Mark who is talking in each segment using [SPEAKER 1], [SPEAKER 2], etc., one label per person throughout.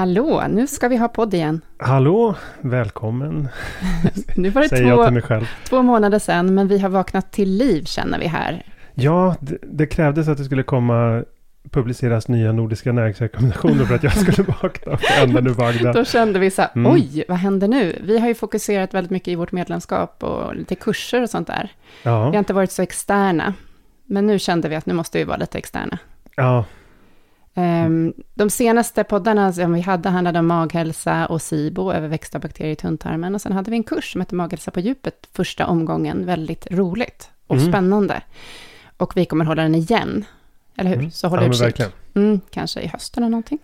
[SPEAKER 1] Hallå, nu ska vi ha podd igen.
[SPEAKER 2] Hallå, välkommen.
[SPEAKER 1] nu var det
[SPEAKER 2] Säger jag till mig själv.
[SPEAKER 1] två månader sedan, men vi har vaknat till liv känner vi här.
[SPEAKER 2] Ja, det, det krävdes att det skulle komma publiceras nya nordiska näringsrekommendationer för att jag skulle vakna och änden ur vagnen.
[SPEAKER 1] Då kände vi så här, mm. oj, vad händer nu? Vi har ju fokuserat väldigt mycket i vårt medlemskap och lite kurser och sånt där. Ja. Vi har inte varit så externa. Men nu kände vi att nu måste vi vara lite externa.
[SPEAKER 2] Ja,
[SPEAKER 1] Um, de senaste poddarna som vi hade handlade om maghälsa och SIBO, överväxta bakterier i tunntarmen. Och sen hade vi en kurs som hette Maghälsa på djupet, första omgången. Väldigt roligt och mm. spännande. Och vi kommer hålla den igen, eller hur? Mm. Så håll ja, utkik. Mm, kanske i hösten eller någonting.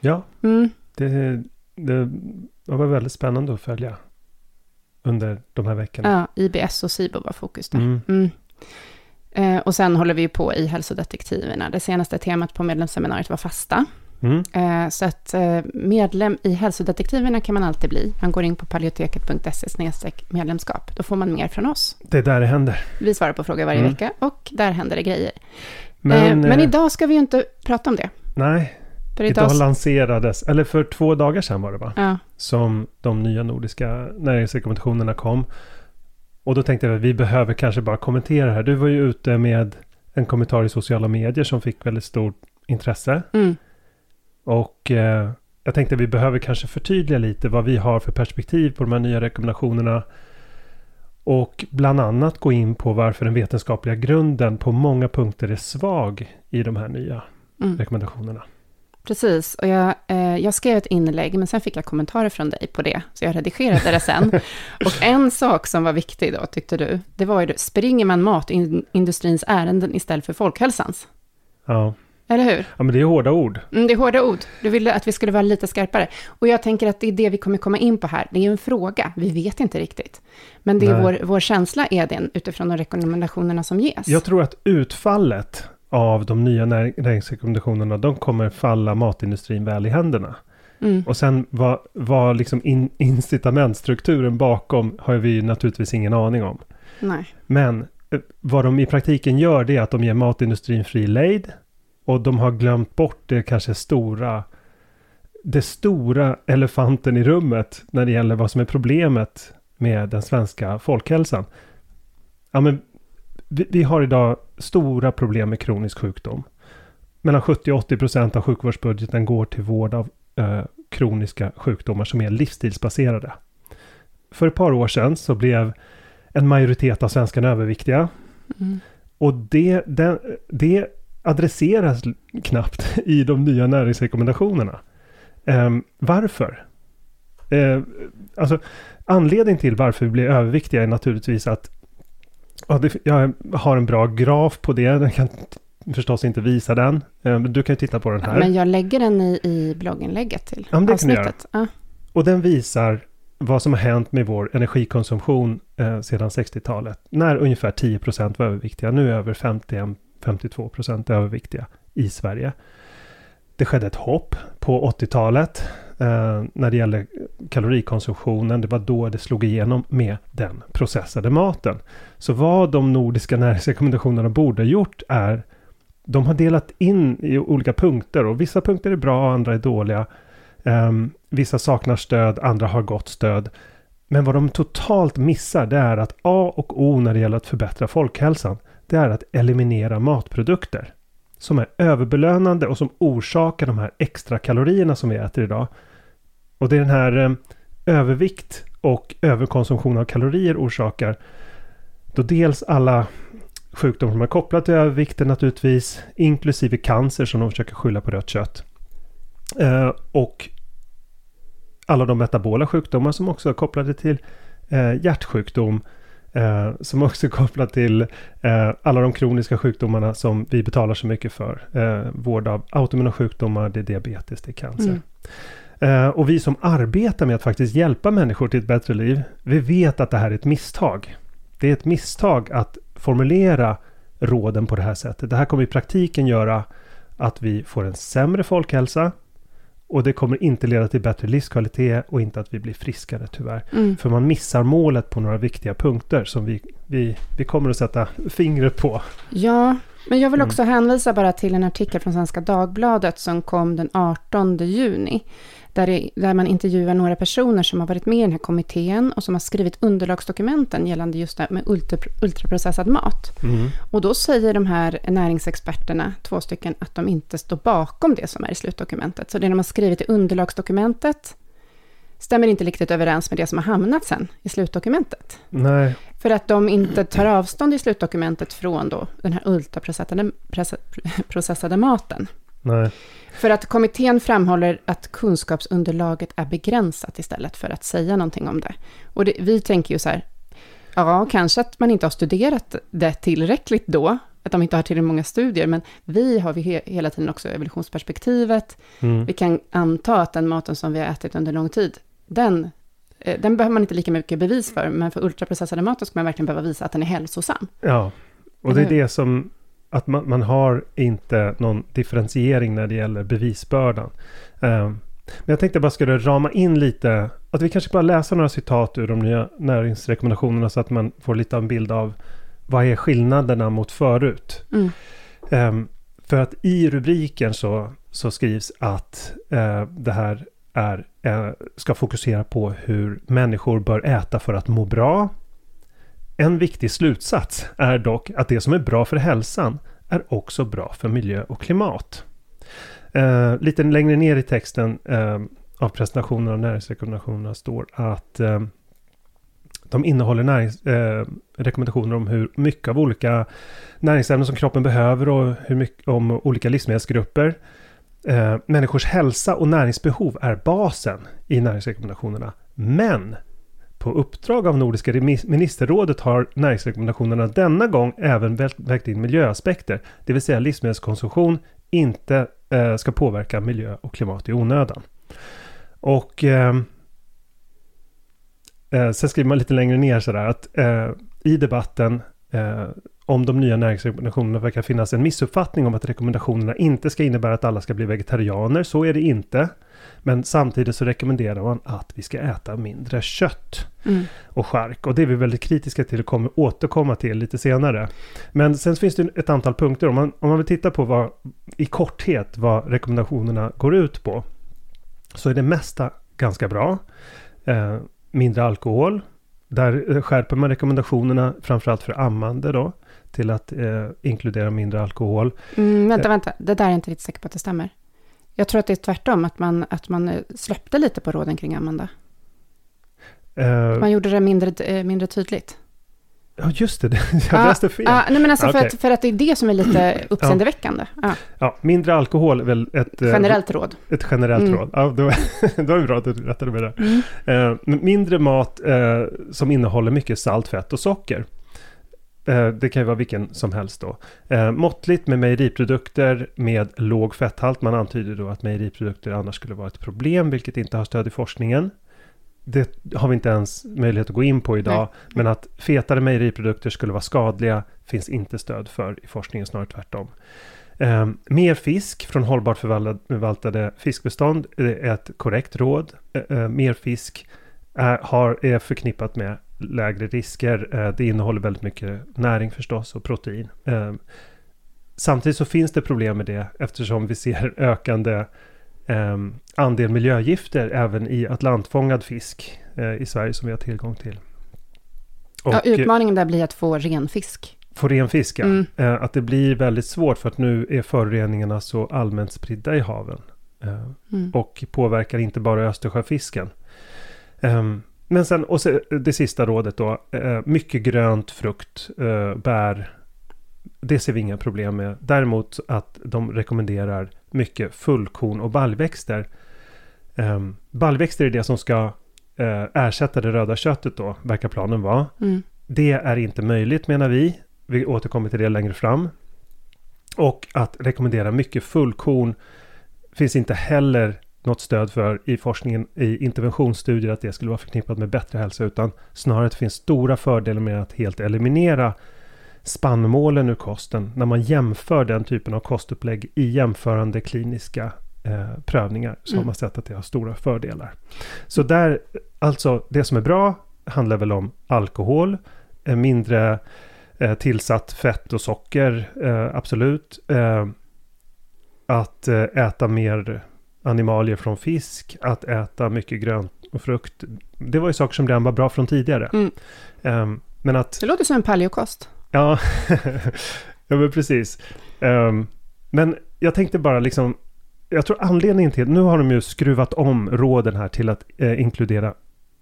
[SPEAKER 2] Ja, mm. det, det, det var väldigt spännande att följa under de här veckorna.
[SPEAKER 1] Ja, IBS och SIBO var fokus där. Eh, och sen håller vi på i hälsodetektiverna. Det senaste temat på medlemsseminariet var fasta. Mm. Eh, så att eh, medlem i hälsodetektiverna kan man alltid bli. Man går in på paleoteket.se medlemskap. Då får man mer från oss.
[SPEAKER 2] Det är där det händer.
[SPEAKER 1] Vi svarar på frågor varje mm. vecka och där händer det grejer. Men, men idag ska vi ju inte prata om det.
[SPEAKER 2] Nej, för idag, idag lanserades, eller för två dagar sedan var det va?
[SPEAKER 1] Ja.
[SPEAKER 2] Som de nya nordiska näringsrekommendationerna kom. Och då tänkte jag att vi behöver kanske bara kommentera här. Du var ju ute med en kommentar i sociala medier som fick väldigt stort intresse.
[SPEAKER 1] Mm.
[SPEAKER 2] Och eh, jag tänkte att vi behöver kanske förtydliga lite vad vi har för perspektiv på de här nya rekommendationerna. Och bland annat gå in på varför den vetenskapliga grunden på många punkter är svag i de här nya mm. rekommendationerna.
[SPEAKER 1] Precis, och jag, eh, jag skrev ett inlägg, men sen fick jag kommentarer från dig på det, så jag redigerade det sen. och en sak som var viktig då, tyckte du, det var ju, springer man matindustrins ärenden istället för folkhälsans?
[SPEAKER 2] Ja.
[SPEAKER 1] Eller hur?
[SPEAKER 2] Ja, men det är hårda ord.
[SPEAKER 1] Mm, det är hårda ord. Du ville att vi skulle vara lite skarpare. Och jag tänker att det är det vi kommer komma in på här. Det är en fråga, vi vet inte riktigt. Men det är vår, vår känsla är den, utifrån de rekommendationerna som ges.
[SPEAKER 2] Jag tror att utfallet av de nya näringsrekommendationerna, de kommer falla matindustrin väl i händerna.
[SPEAKER 1] Mm.
[SPEAKER 2] Och sen vad, vad liksom in, incitamentstrukturen bakom har vi naturligtvis ingen aning om.
[SPEAKER 1] Nej.
[SPEAKER 2] Men eh, vad de i praktiken gör det är att de ger matindustrin fri lejd och de har glömt bort det kanske stora det stora elefanten i rummet när det gäller vad som är problemet med den svenska folkhälsan. Ja, men vi, vi har idag stora problem med kronisk sjukdom. Mellan 70 och 80 procent av sjukvårdsbudgeten går till vård av eh, kroniska sjukdomar som är livsstilsbaserade. För ett par år sedan så blev en majoritet av svenskarna överviktiga. Mm. Och det, det, det adresseras knappt i de nya näringsrekommendationerna. Eh, varför? Eh, alltså, anledningen till varför vi blir överviktiga är naturligtvis att ja, jag har en bra graf på det. Jag kan förstås inte visa den. Eh, du kan ju titta på den här.
[SPEAKER 1] men jag lägger den i, i blogginlägget till ja, det avsnittet.
[SPEAKER 2] Kan ja. Och den visar vad som har hänt med vår energikonsumtion eh, sedan 60-talet. När ungefär 10% var överviktiga. Nu är över 51-52% överviktiga i Sverige. Det skedde ett hopp på 80-talet eh, när det gäller kalorikonsumtionen. Det var då det slog igenom med den processade maten. Så vad de nordiska näringsrekommendationerna borde ha gjort är de har delat in i olika punkter och vissa punkter är bra, andra är dåliga. Um, vissa saknar stöd, andra har gott stöd. Men vad de totalt missar det är att A och O när det gäller att förbättra folkhälsan, det är att eliminera matprodukter som är överbelönande och som orsakar de här extra kalorierna som vi äter idag. Och det är den här eh, övervikt och överkonsumtion av kalorier orsakar då dels alla sjukdomar som är kopplade till övervikten naturligtvis, inklusive cancer som de försöker skylla på rött kött. Eh, och alla de metabola sjukdomar som också är kopplade till eh, hjärtsjukdom, eh, som också är kopplade till eh, alla de kroniska sjukdomarna som vi betalar så mycket för. Eh, vård av autoimmuna sjukdomar, det är diabetes, det är cancer. Mm. Uh, och vi som arbetar med att faktiskt hjälpa människor till ett bättre liv, vi vet att det här är ett misstag. Det är ett misstag att formulera råden på det här sättet. Det här kommer i praktiken göra att vi får en sämre folkhälsa och det kommer inte leda till bättre livskvalitet och inte att vi blir friskare tyvärr. Mm. För man missar målet på några viktiga punkter som vi, vi, vi kommer att sätta fingret på.
[SPEAKER 1] Ja, men jag vill också mm. hänvisa bara till en artikel från Svenska Dagbladet som kom den 18 juni där, det, där man intervjuar några personer som har varit med i den här kommittén och som har skrivit underlagsdokumenten gällande just det med ultra, ultraprocessad mat. Mm. Och då säger de här näringsexperterna, två stycken, att de inte står bakom det som är i slutdokumentet. Så det de har skrivit i underlagsdokumentet stämmer inte riktigt överens med det som har hamnat sen i slutdokumentet.
[SPEAKER 2] Nej.
[SPEAKER 1] För att de inte tar avstånd i slutdokumentet från då den här ultraprocessade processade maten.
[SPEAKER 2] Nej.
[SPEAKER 1] För att kommittén framhåller att kunskapsunderlaget är begränsat istället för att säga någonting om det. Och det, vi tänker ju så här, ja, kanske att man inte har studerat det tillräckligt då, att de inte har tillräckligt många studier, men vi har vi he hela tiden också evolutionsperspektivet. Mm. Vi kan anta att den maten som vi har ätit under lång tid, den, eh, den behöver man inte lika mycket bevis för, men för ultraprocessade maten ska man verkligen behöva visa att den är hälsosam.
[SPEAKER 2] Ja, och det är det som att man, man har inte någon differentiering när det gäller bevisbördan. Uh, men jag tänkte bara skulle rama in lite, att vi kanske bara läser några citat ur de nya näringsrekommendationerna så att man får lite av en bild av vad är skillnaderna mot förut. Mm. Um, för att i rubriken så, så skrivs att uh, det här är, uh, ska fokusera på hur människor bör äta för att må bra, en viktig slutsats är dock att det som är bra för hälsan är också bra för miljö och klimat. Eh, lite längre ner i texten eh, av presentationen av näringsrekommendationerna står att eh, de innehåller närings, eh, rekommendationer om hur mycket av olika näringsämnen som kroppen behöver och hur mycket om olika livsmedelsgrupper. Eh, människors hälsa och näringsbehov är basen i näringsrekommendationerna. Men på uppdrag av Nordiska ministerrådet har näringsrekommendationerna denna gång även vägt in miljöaspekter, det vill säga livsmedelskonsumtion inte eh, ska påverka miljö och klimat i onödan. Och eh, eh, sen skriver man lite längre ner sådär att eh, i debatten eh, om de nya näringsrekommendationerna verkar finnas en missuppfattning om att rekommendationerna inte ska innebära att alla ska bli vegetarianer. Så är det inte. Men samtidigt så rekommenderar man att vi ska äta mindre kött mm. och skärk. Och det är vi väldigt kritiska till och kommer återkomma till lite senare. Men sen finns det ett antal punkter. Om man, om man vill titta på vad, i korthet vad rekommendationerna går ut på. så är det mesta ganska bra. Eh, mindre alkohol. Där eh, skärper man rekommendationerna framförallt för ammande då till att eh, inkludera mindre alkohol.
[SPEAKER 1] Mm, vänta, vänta. Det där är jag inte riktigt säker på att det stämmer. Jag tror att det är tvärtom, att man, att man eh, släppte lite på råden kring ammande.
[SPEAKER 2] Eh,
[SPEAKER 1] Man gjorde det mindre, eh, mindre tydligt.
[SPEAKER 2] ja, just det. Jag
[SPEAKER 1] Ja,
[SPEAKER 2] läste fel.
[SPEAKER 1] Ja, nej, men alltså för,
[SPEAKER 2] Okej.
[SPEAKER 1] att, för att det är det som är lite uppseendeväckande. Ja,
[SPEAKER 2] mindre alkohol är väl ett, eh,
[SPEAKER 1] generellt råd.
[SPEAKER 2] ett generellt
[SPEAKER 1] Mm.
[SPEAKER 2] råd. Ja, då är det bra att du rättade mig där.
[SPEAKER 1] Mm.
[SPEAKER 2] Eh, mindre mat eh, som innehåller mycket salt, fett och socker. Eh, det kan ju vara vilken som helst då. Eh, måttligt med mejeriprodukter med låg fetthalt. Man antyder då att mejeriprodukter annars skulle vara ett problem, vilket inte har stöd i forskningen. Det har vi inte ens möjlighet att gå in på idag. Men att fetare mejeriprodukter skulle vara skadliga finns inte stöd för i forskningen, snarare tvärtom. Eh, mer fisk från hållbart förvaltade, fiskbestånd är ett korrekt råd. Eh, mer fisk är, har, är förknippat med lägre risker. Eh, det innehåller väldigt mycket näring förstås och protein. Eh, samtidigt så finns det problem med det eftersom vi ser ökande eh, andel miljögifter även i atlantfångad fisk eh, i Sverige som vi har tillgång till. Och
[SPEAKER 1] Ja, utmaningen där blir att få ren fisk.
[SPEAKER 2] få ren fisk, ja.
[SPEAKER 1] Mm.
[SPEAKER 2] Att det blir väldigt svårt för att nu är föroreningarna så allmänt spridda i haven.
[SPEAKER 1] Mm.
[SPEAKER 2] och påverkar inte bara Östersjöfisken. Ehm, men sen, och så, det sista rådet då, eh, mycket grönt, frukt, eh, bär. Det ser vi inga problem med. Däremot att de rekommenderar mycket fullkorn och baljväxter. Um, baljväxter är det som ska eh, ersätta det röda köttet då, verkar planen vara.
[SPEAKER 1] Mm.
[SPEAKER 2] Det är inte möjligt menar vi. Vi återkommer till det längre fram. Och att rekommendera mycket fullkorn finns inte heller något stöd för i forskningen i interventionsstudier att det skulle vara förknippat med bättre hälsa utan snarare att det finns stora fördelar med att helt eliminera spannmålen ur kosten när man jämför den typen av kostupplägg i jämförande kliniska eh, prövningar så har
[SPEAKER 1] Mm.
[SPEAKER 2] man sett att det har stora fördelar. Så där, alltså det som är bra handlar väl om alkohol, eh, mindre eh, tillsatt fett och socker, eh, absolut. Eh, att eh, äta mer animalier från fisk, att äta mycket grönt och frukt. Det var ju saker som redan var bra från tidigare.
[SPEAKER 1] Mm.
[SPEAKER 2] Ehm, men att
[SPEAKER 1] Det låter som en paleokost.
[SPEAKER 2] Ja, ja men precis. Ehm, men jag tänkte bara liksom, jag tror anledningen till, nu har de ju skruvat om råden här till att eh, inkludera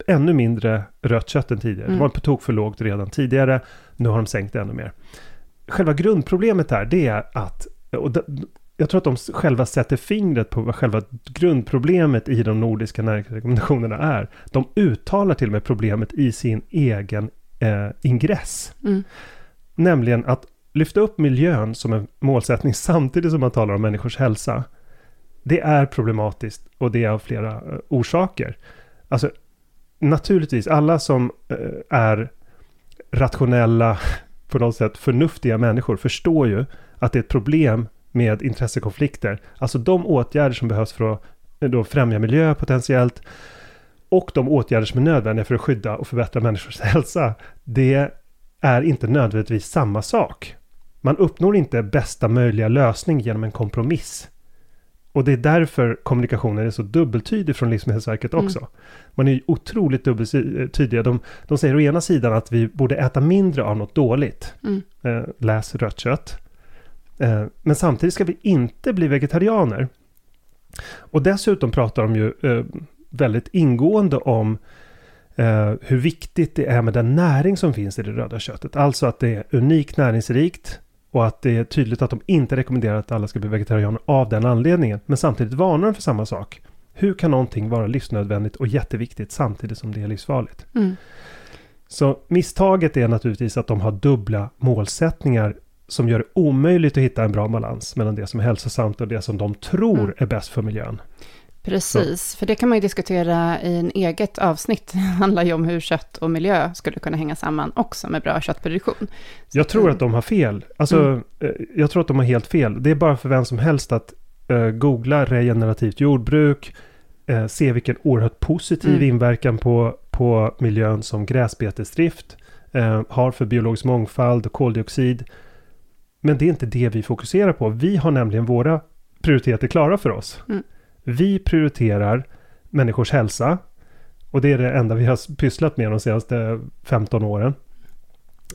[SPEAKER 2] ännu mindre rött kött än tidigare.
[SPEAKER 1] Mm.
[SPEAKER 2] Det var på tok för lågt redan tidigare, nu har de sänkt det ännu mer. Själva grundproblemet här, det är att, och jag tror att de själva sätter fingret på vad själva grundproblemet i de nordiska näringsrekommendationerna är. De uttalar till och med problemet i sin egen eh, ingress.
[SPEAKER 1] Mm.
[SPEAKER 2] Nämligen att lyfta upp miljön som en målsättning samtidigt som man talar om människors hälsa. Det är problematiskt och det är av flera eh, orsaker. Alltså naturligtvis alla som eh, är rationella, på något sätt förnuftiga människor förstår ju att det är ett problem med intressekonflikter. Alltså de åtgärder som behövs för att eh, då främja miljö potentiellt och de åtgärder som är nödvändiga för att skydda och förbättra människors hälsa. Det är inte nödvändigtvis samma sak. Man uppnår inte bästa möjliga lösning genom en kompromiss. Och det är därför kommunikationen är så dubbeltydig från Livsmedelsverket
[SPEAKER 1] Mm.
[SPEAKER 2] också. Man är otroligt dubbeltydiga. De, de säger å ena sidan att vi borde äta mindre av något dåligt.
[SPEAKER 1] Mm.
[SPEAKER 2] Eh, läs rött kött. Eh, men samtidigt ska vi inte bli vegetarianer. Och dessutom pratar de ju eh, väldigt ingående om eh, hur viktigt det är med den näring som finns i det röda köttet. Alltså att det är unikt näringsrikt och att det är tydligt att de inte rekommenderar att alla ska bli vegetarianer av den anledningen. Men samtidigt varnar de för samma sak. Hur kan någonting vara livsnödvändigt och jätteviktigt samtidigt som det är livsfarligt?
[SPEAKER 1] Mm.
[SPEAKER 2] Så misstaget är naturligtvis att de har dubbla målsättningar som gör det omöjligt att hitta en bra balans mellan det som är hälsosamt och det som de tror
[SPEAKER 1] Mm.
[SPEAKER 2] är bäst för miljön.
[SPEAKER 1] Precis, för det kan man ju diskutera i en eget avsnitt. Det handlar ju om hur kött och miljö skulle kunna hänga samman också med bra köttproduktion. Så
[SPEAKER 2] Jag tror att de har fel. Alltså,
[SPEAKER 1] Mm.
[SPEAKER 2] eh, jag tror att de har helt fel. Det är bara för vem som helst att eh, googla regenerativt jordbruk, eh, se vilken oerhört positiv
[SPEAKER 1] Mm.
[SPEAKER 2] inverkan på, på miljön som gräsbetesdrift eh, har för biologisk mångfald och koldioxid. Men det är inte det vi fokuserar på. Vi har nämligen våra prioriteter klara för oss.
[SPEAKER 1] Mm.
[SPEAKER 2] Vi prioriterar människors hälsa. Och det är det enda vi har pysslat med de senaste 15 åren.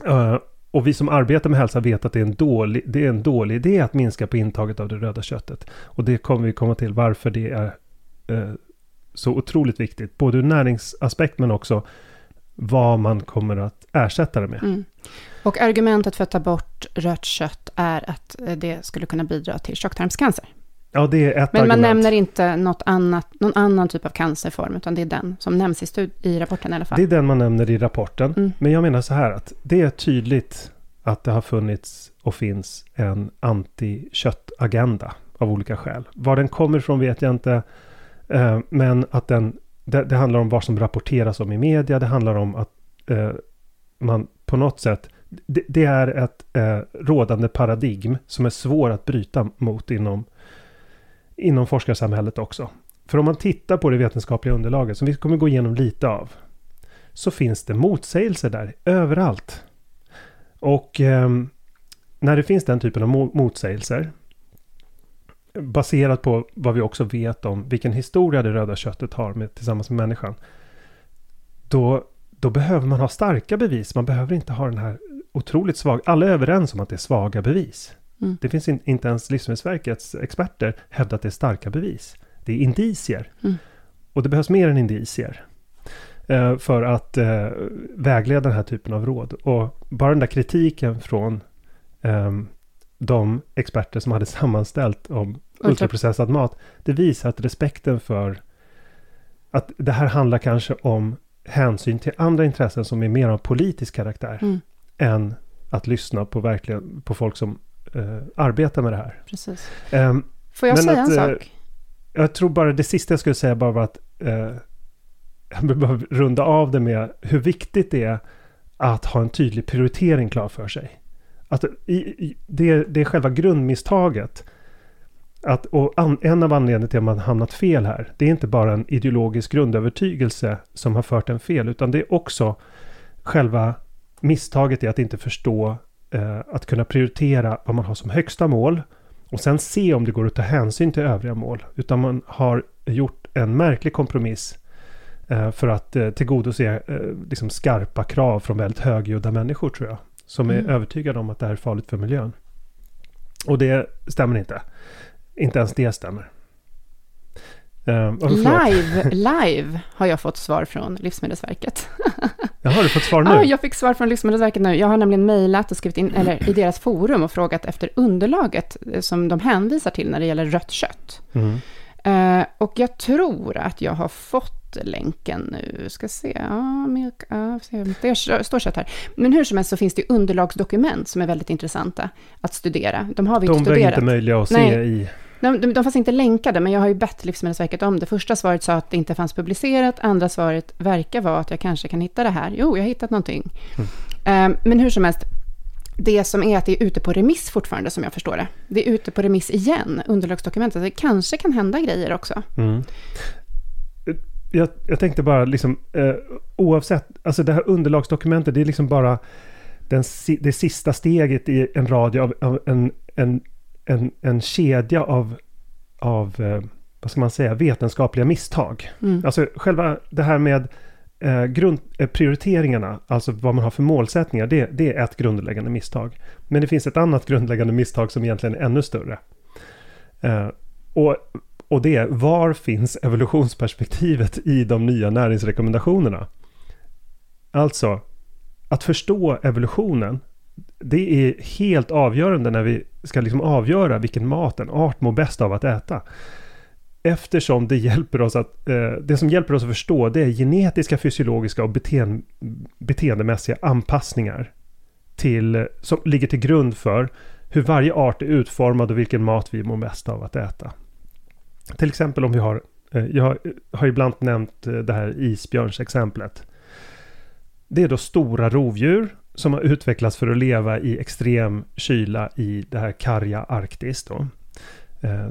[SPEAKER 2] Uh, och vi som arbetar med hälsa vet att det är, en dålig, det är en dålig idé att minska på intaget av det röda köttet. Och det kommer vi komma till varför det är uh, så otroligt viktigt. Både ur näringsaspekt men också vad man kommer att ersätta det med. Mm.
[SPEAKER 1] Och argumentet för att ta bort rött kött är att eh, det skulle kunna bidra till tjocktarmscancer.
[SPEAKER 2] Ja, det är ett
[SPEAKER 1] Men
[SPEAKER 2] argument.
[SPEAKER 1] man nämner inte något annat, någon annan typ av cancerform, utan det är den som nämns i, stud- i rapporten i alla fall.
[SPEAKER 2] Det är den man nämner i rapporten. Mm. Men jag menar så här att det är tydligt att det har funnits och finns en anti-köttagenda av olika skäl. Var den kommer ifrån vet jag inte. Eh, men att den, det, det, handlar om vad som rapporteras om i media. Det handlar om att eh, man på något sätt det, det är ett eh, rådande paradigm som är svår att bryta mot inom inom forskarsamhället också. För om man tittar på det vetenskapliga underlaget, som vi kommer gå igenom lite av, så finns det motsägelser där överallt. Och eh, när det finns den typen av motsägelser, baserat på vad vi också vet om vilken historia det röda köttet har med, tillsammans med människan, då, då behöver man ha starka bevis. Man behöver inte ha den här otroligt svag. Alla är överens om att det är svaga bevis. Mm. Det finns in, inte ens Livsmedelsverkets experter hävdat att det är starka bevis. Det är indicier. Mm. Och det behövs mer än indicier. Eh, för att eh, vägleda den här typen av råd. Och bara den där kritiken från eh, de experter som hade sammanställt om ultraprocessad mat. Det visar att respekten för att det här handlar kanske om hänsyn till andra intressen som är mer av politisk karaktär. Mm. Än att lyssna på, verkligen, på folk som eh, arbeta med det här.
[SPEAKER 1] Precis. Eh, Får jag säga att, en sak?
[SPEAKER 2] jag tror bara det sista jag skulle säga bara var att eh, jag behöver runda av det med hur viktigt det är att ha en tydlig prioritering klar för sig. Att i, i, det, det är själva grundmisstaget. Att, och an, en av anledningarna till att man hamnat fel här, det är inte bara en ideologisk grundövertygelse som har fört en fel, utan det är också själva misstaget i att inte förstå eh, att kunna prioritera vad man har som högsta mål och sen se om det går att ta hänsyn till övriga mål. Utan man har gjort en märklig kompromiss eh, för att eh, tillgodose eh, liksom skarpa krav från väldigt högljudda människor tror jag. Som är mm. övertygade om att det här är farligt för miljön. Och det stämmer inte. Inte ens det stämmer.
[SPEAKER 1] Uh, live, live har jag fått svar från Livsmedelsverket.
[SPEAKER 2] Jaha, har du fått svar nu?
[SPEAKER 1] Ja, jag fick svar från Livsmedelsverket nu. Jag har nämligen mejlat och skrivit in, eller i deras forum och frågat efter underlaget eh, som de hänvisar till när det gäller rött kött. Mm. Uh, och jag tror att jag har fått länken nu. Ska se. Ja, milk, ja, det står kött här. Men hur som helst så finns det underlagsdokument som är väldigt intressanta att studera. De har vi
[SPEAKER 2] de
[SPEAKER 1] inte studerat.
[SPEAKER 2] De var inte möjliga att Nej. se i
[SPEAKER 1] de, de, de fanns inte länkade, men jag har ju bett Livsmedelsverket om det. Första svaret sa att det inte fanns publicerat. Andra svaret verkar vara att jag kanske kan hitta det här. Jo, jag har hittat någonting. Mm. Um, men hur som helst, det som är att det är ute på remiss fortfarande, som jag förstår det. Det är ute på remiss igen, underlagsdokumentet. Det kanske kan hända grejer också. Mm.
[SPEAKER 2] Jag, jag, tänkte bara, liksom, eh, oavsett, alltså det här underlagsdokumentet, det är liksom bara den, det sista steget i en rad av, av en, en en, en kedja av, av eh, vad ska man säga, vetenskapliga misstag. Mm. Alltså själva det här med eh, grund, eh, prioriteringarna, alltså vad man har för målsättningar, det, det är ett grundläggande misstag. Men det finns ett annat grundläggande misstag som egentligen är ännu större. Eh, och, och det är, var finns evolutionsperspektivet i de nya näringsrekommendationerna? Alltså, att förstå evolutionen det är helt avgörande när vi ska liksom avgöra vilken mat en art mår bäst av att äta. Eftersom det hjälper oss att, eh, det som hjälper oss att förstå det är genetiska, fysiologiska och beteende, beteendemässiga anpassningar till, som ligger till grund för hur varje art är utformad och vilken mat vi mår bäst av att äta. Till exempel om vi har, eh, jag eh, har ibland nämnt eh, det här isbjörnsexemplet. Det är då stora rovdjur som har utvecklats för att leva i extrem kyla i det här karga Arktis. Då.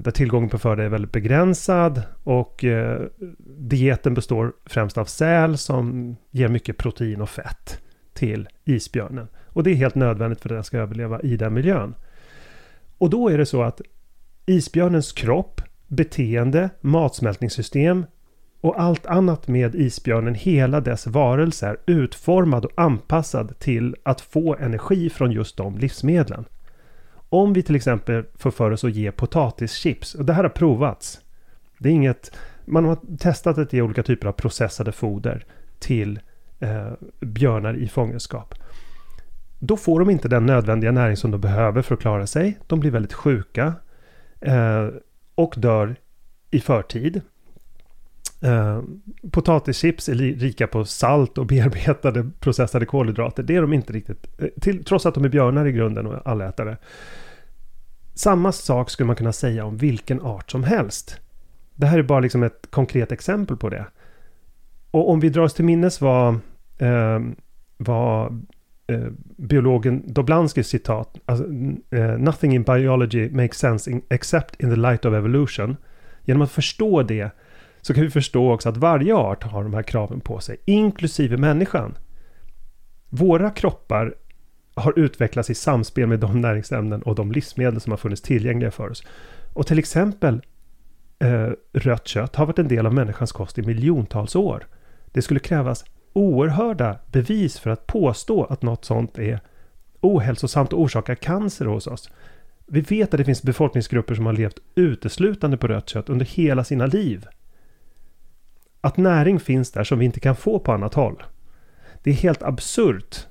[SPEAKER 2] Där tillgången på föda är väldigt begränsad och dieten består främst av säl som ger mycket protein och fett till isbjörnen. Och det är helt nödvändigt för att den ska överleva i den miljön. Och då är det så att isbjörnens kropp beteende, matsmältningssystem och allt annat med isbjörnen, hela dess varelse är utformad och anpassad till att få energi från just de livsmedlen. Om vi till exempel får för oss att ge potatischips, och det här har provats. Det är inget, man har testat att ge olika typer av processade foder till eh, björnar i fångenskap. Då får de inte den nödvändiga näring som de behöver för att klara sig. De blir väldigt sjuka eh, och dör i förtid. Eh, potatischips är rika på salt och bearbetade processade kolhydrater. Det är de inte riktigt, eh, till, trots att de är björnar i grunden och allätare. Samma sak skulle man kunna säga om vilken art som helst. Det här är bara liksom ett konkret exempel på det. Och om vi drar oss till minnes vad, eh, vad Eh, biologen Doblanskis citat, alltså, eh, “Nothing in biology makes sense in, except in the light of evolution”. Genom att förstå det så kan vi förstå också att varje art har de här kraven på sig, inklusive människan. Våra kroppar har utvecklats i samspel med de näringsämnen och de livsmedel som har funnits tillgängliga för oss. Och till exempel eh, rött kött har varit en del av människans kost i miljontals år. Det skulle krävas oerhörda bevis för att påstå att något sånt är ohälsosamt och orsakar cancer hos oss. Vi vet att det finns befolkningsgrupper som har levt uteslutande på rött kött under hela sina liv. Att näring finns där som vi inte kan få på annat håll. Det är helt absurt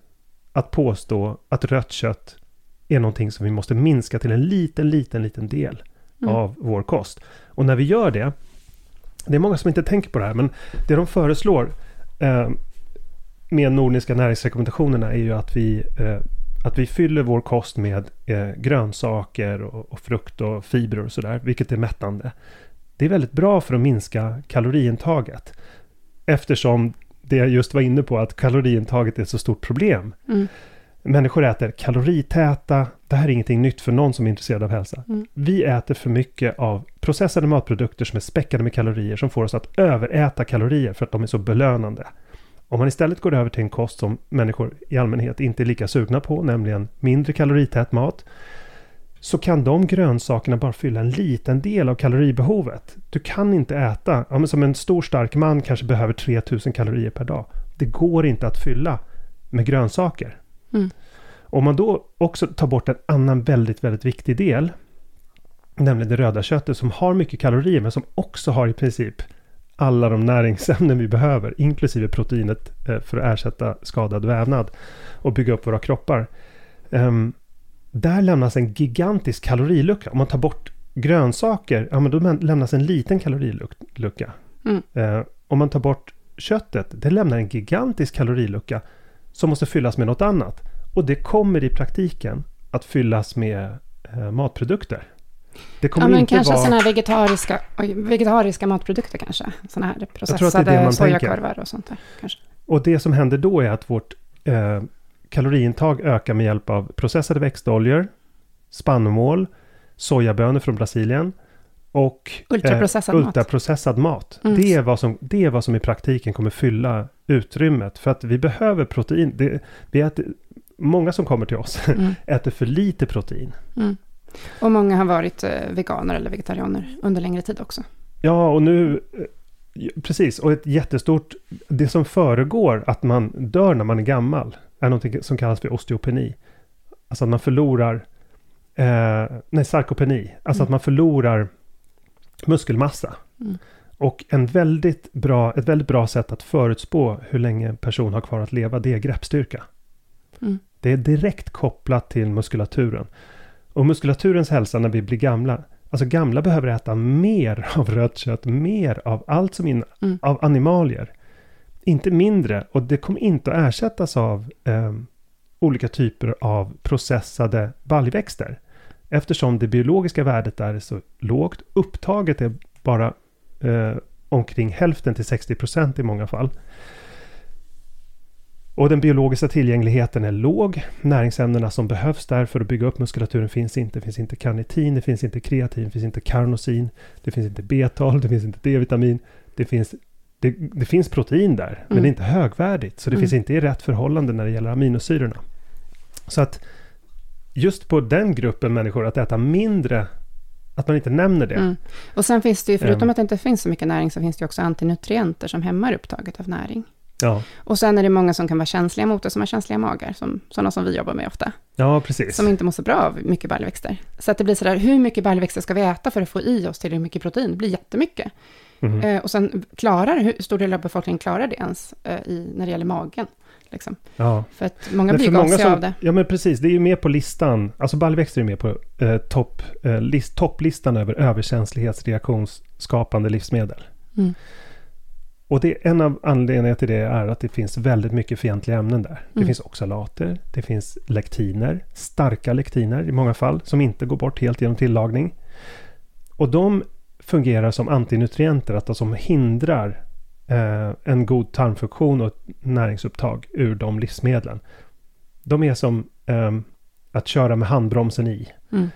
[SPEAKER 2] att påstå att rött kött är någonting som vi måste minska till en liten, liten, liten del mm. av vår kost. Och när vi gör det, det är många som inte tänker på det här, men det de föreslår eh, med nordiska näringsrekommendationerna är ju att vi, eh, att vi fyller vår kost med eh, grönsaker och, och, frukt och fibrer och sådär, vilket är mättande. Det är väldigt bra för att minska kaloriintaget. Eftersom det jag just var inne på, att kaloriintaget är ett så stort problem. Mm. Människor äter kaloritäta, det här är ingenting nytt för någon som är intresserad av hälsa. Mm. Vi äter för mycket av processade matprodukter som är späckade med kalorier, som får oss att överäta kalorier för att de är så belönande. Om man istället går över till en kost som människor i allmänhet inte är lika sugna på, nämligen mindre kalorität mat, så kan de grönsakerna bara fylla en liten del av kaloribehovet. Du kan inte äta, ja, som en stor stark man kanske behöver 3000 kalorier per dag. Det går inte att fylla med grönsaker. Mm. Om man då också tar bort en annan väldigt, väldigt viktig del, nämligen det röda köttet som har mycket kalorier men som också har i princip alla de näringsämnen vi behöver, inklusive proteinet eh, för att ersätta skadad vävnad och bygga upp våra kroppar. Um, där lämnas en gigantisk kalorilucka. Om man tar bort grönsaker, ja men då lämnas en liten kalorilucka. Mm. Eh, om man tar bort köttet, det lämnar en gigantisk kalorilucka som måste fyllas med något annat. Och det kommer i praktiken att fyllas med eh, matprodukter.
[SPEAKER 1] Det kommer ja, men inte kanske vara... sådana här vegetariska, vegetariska matprodukter kanske. Sådana här processade sojakorvar och sånt där. Kanske.
[SPEAKER 2] Och det som händer då är att vårt eh, kaloriintag ökar med hjälp av processade växtoljor, spannmål, sojabönor från Brasilien och
[SPEAKER 1] ultraprocessad,
[SPEAKER 2] eh, ultraprocessad mat. mat. Mm. Det, är vad som, det är vad som i praktiken kommer fylla utrymmet. För att vi behöver protein. Det, vi äter, många som kommer till oss mm. äter för lite protein. Mm.
[SPEAKER 1] Och många har varit eh, veganer eller vegetarianer under längre tid också.
[SPEAKER 2] Ja, och nu... Eh, precis, och ett jättestort... Det som föregår att man dör när man är gammal är något som kallas för osteopeni. Alltså att man förlorar... Eh, nej, sarkopeni. Alltså mm. att man förlorar muskelmassa. Mm. Och en väldigt bra, ett väldigt bra sätt att förutspå hur länge en person har kvar att leva, det är greppstyrka. Mm. Det är direkt kopplat till muskulaturen. Och muskulaturens hälsa när vi blir gamla, alltså gamla behöver äta mer av rött kött, mer av allt som in, mm. av animalier. Inte mindre, och det kommer inte att ersättas av eh, olika typer av processade baljväxter. Eftersom det biologiska värdet där är så lågt. Upptaget är bara eh, omkring hälften till 60 procent i många fall. Och den biologiska tillgängligheten är låg. Näringsämnena som behövs där för att bygga upp muskulaturen finns inte. Det finns inte karnitin, det finns inte kreatin, det finns inte karnosin, det finns inte B12, det finns inte D-vitamin. Det finns, det, det finns protein där, mm. men det är inte högvärdigt. Så det mm. finns inte i rätt förhållande när det gäller aminosyrorna. Så att just på den gruppen människor att äta mindre att man inte nämner det.
[SPEAKER 1] Mm. Och sen finns det ju, förutom
[SPEAKER 2] Ehm.
[SPEAKER 1] att det inte finns så mycket näring, så finns det ju också antinutrienter som hämmar upptaget av näring.
[SPEAKER 2] Ja,
[SPEAKER 1] Och sen är det många som kan vara känsliga mot det, som har känsliga magar, som, sådana som vi jobbar med ofta,
[SPEAKER 2] ja precis.
[SPEAKER 1] som inte mår så bra av mycket baljväxter. Så att det blir sådär, hur mycket baljväxter ska vi äta för att få i oss tillräckligt mycket protein? Det blir jättemycket.
[SPEAKER 2] Mhm.
[SPEAKER 1] Eh, och sen klarar, hur stor del av befolkningen klarar det ens eh, i, när det gäller magen? Liksom.
[SPEAKER 2] Ja.
[SPEAKER 1] För att många blir gasiga av det.
[SPEAKER 2] Ja men precis, det är ju med på listan. Alltså baljväxter är med på eh, topp, eh, list, topplistan över överkänslighetsreaktionsskapande livsmedel.
[SPEAKER 1] Mm.
[SPEAKER 2] Och det, en av anledningarna till det är att det finns väldigt mycket fientliga ämnen där. Det
[SPEAKER 1] Mm.
[SPEAKER 2] finns oxalater, det finns lektiner, starka lektiner i många fall, som inte går bort helt genom tillagning. Och de fungerar som antinutrienter, att de som hindrar eh, en god tarmfunktion och näringsupptag ur de livsmedlen. De är som ehm, att köra med handbromsen i.
[SPEAKER 1] Mm.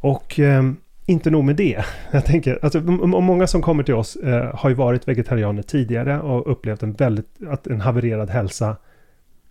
[SPEAKER 2] Och ehm, inte nog med det. Jag tänker, alltså, många som kommer till oss eh, har ju varit vegetarianer tidigare och upplevt en väldigt, att en havererad hälsa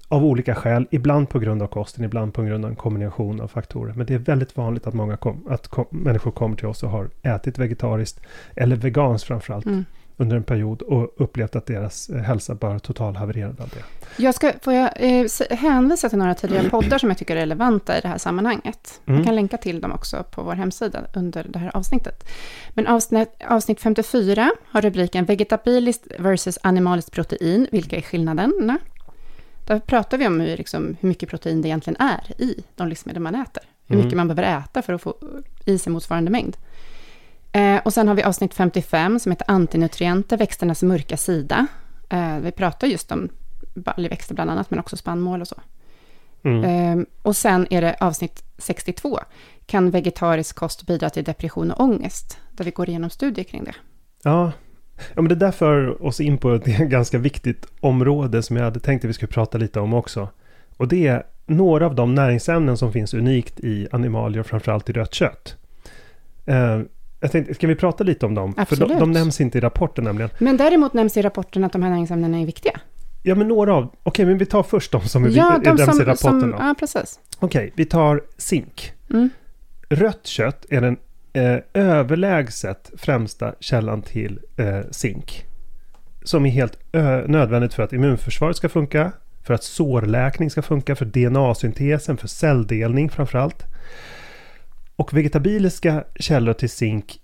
[SPEAKER 2] av olika skäl. Ibland på grund av kosten, ibland på grund av en kombination av faktorer. Men det är väldigt vanligt att många kom, att kom, människor kommer till oss och har ätit vegetariskt eller veganskt framförallt
[SPEAKER 1] Mm
[SPEAKER 2] under en period och upplevt att deras eh, hälsa bara totalhavererad av det.
[SPEAKER 1] Jag ska, får jag eh, hänvisa till några tidigare poddar som jag tycker är relevanta i det här sammanhanget.
[SPEAKER 2] Mm.
[SPEAKER 1] Jag kan länka till dem också på vår hemsida under det här avsnittet. Men avsnitt, avsnitt 54 har rubriken Vegetabiliskt versus animaliskt protein. Vilka är skillnaderna? Där pratar vi om hur, liksom, hur mycket protein det egentligen är i de livsmedel man äter. Hur
[SPEAKER 2] Mm.
[SPEAKER 1] mycket man behöver äta för att få i sig motsvarande mängd. Eh, och sen har vi avsnitt 55 som heter Antinutrienter, växternas mörka sida. Eh, vi pratar just om baljväxter bland annat, men också spannmål och så.
[SPEAKER 2] Mm.
[SPEAKER 1] Ehm, och sen är det avsnitt 62. Kan vegetarisk kost bidra till depression och ångest? Där vi går igenom studier kring det.
[SPEAKER 2] Ja. ja, men det där för oss in på ett ganska viktigt område som jag hade tänkt att vi skulle prata lite om också. Och det är några av de näringsämnen som finns unikt i animalier och framförallt i rött kött. Eh, jag tänkte, ska vi prata lite om dem? För de, de nämns inte i rapporten nämligen.
[SPEAKER 1] Men däremot nämns i rapporten att de här näringsämnena är viktiga.
[SPEAKER 2] Ja, men några av... Okej, men vi tar först de som
[SPEAKER 1] ja,
[SPEAKER 2] är nämns i rapporten.
[SPEAKER 1] som,
[SPEAKER 2] då.
[SPEAKER 1] ja, precis.
[SPEAKER 2] Okej, vi tar zink.
[SPEAKER 1] Mm.
[SPEAKER 2] Rött kött är den eh, överlägset främsta källan till eh, zink. Som är helt ö- nödvändigt för att immunförsvaret ska funka, för att sårläkning ska funka, för DNA-syntesen, för celldelning framförallt. Och vegetabiliska källor till zink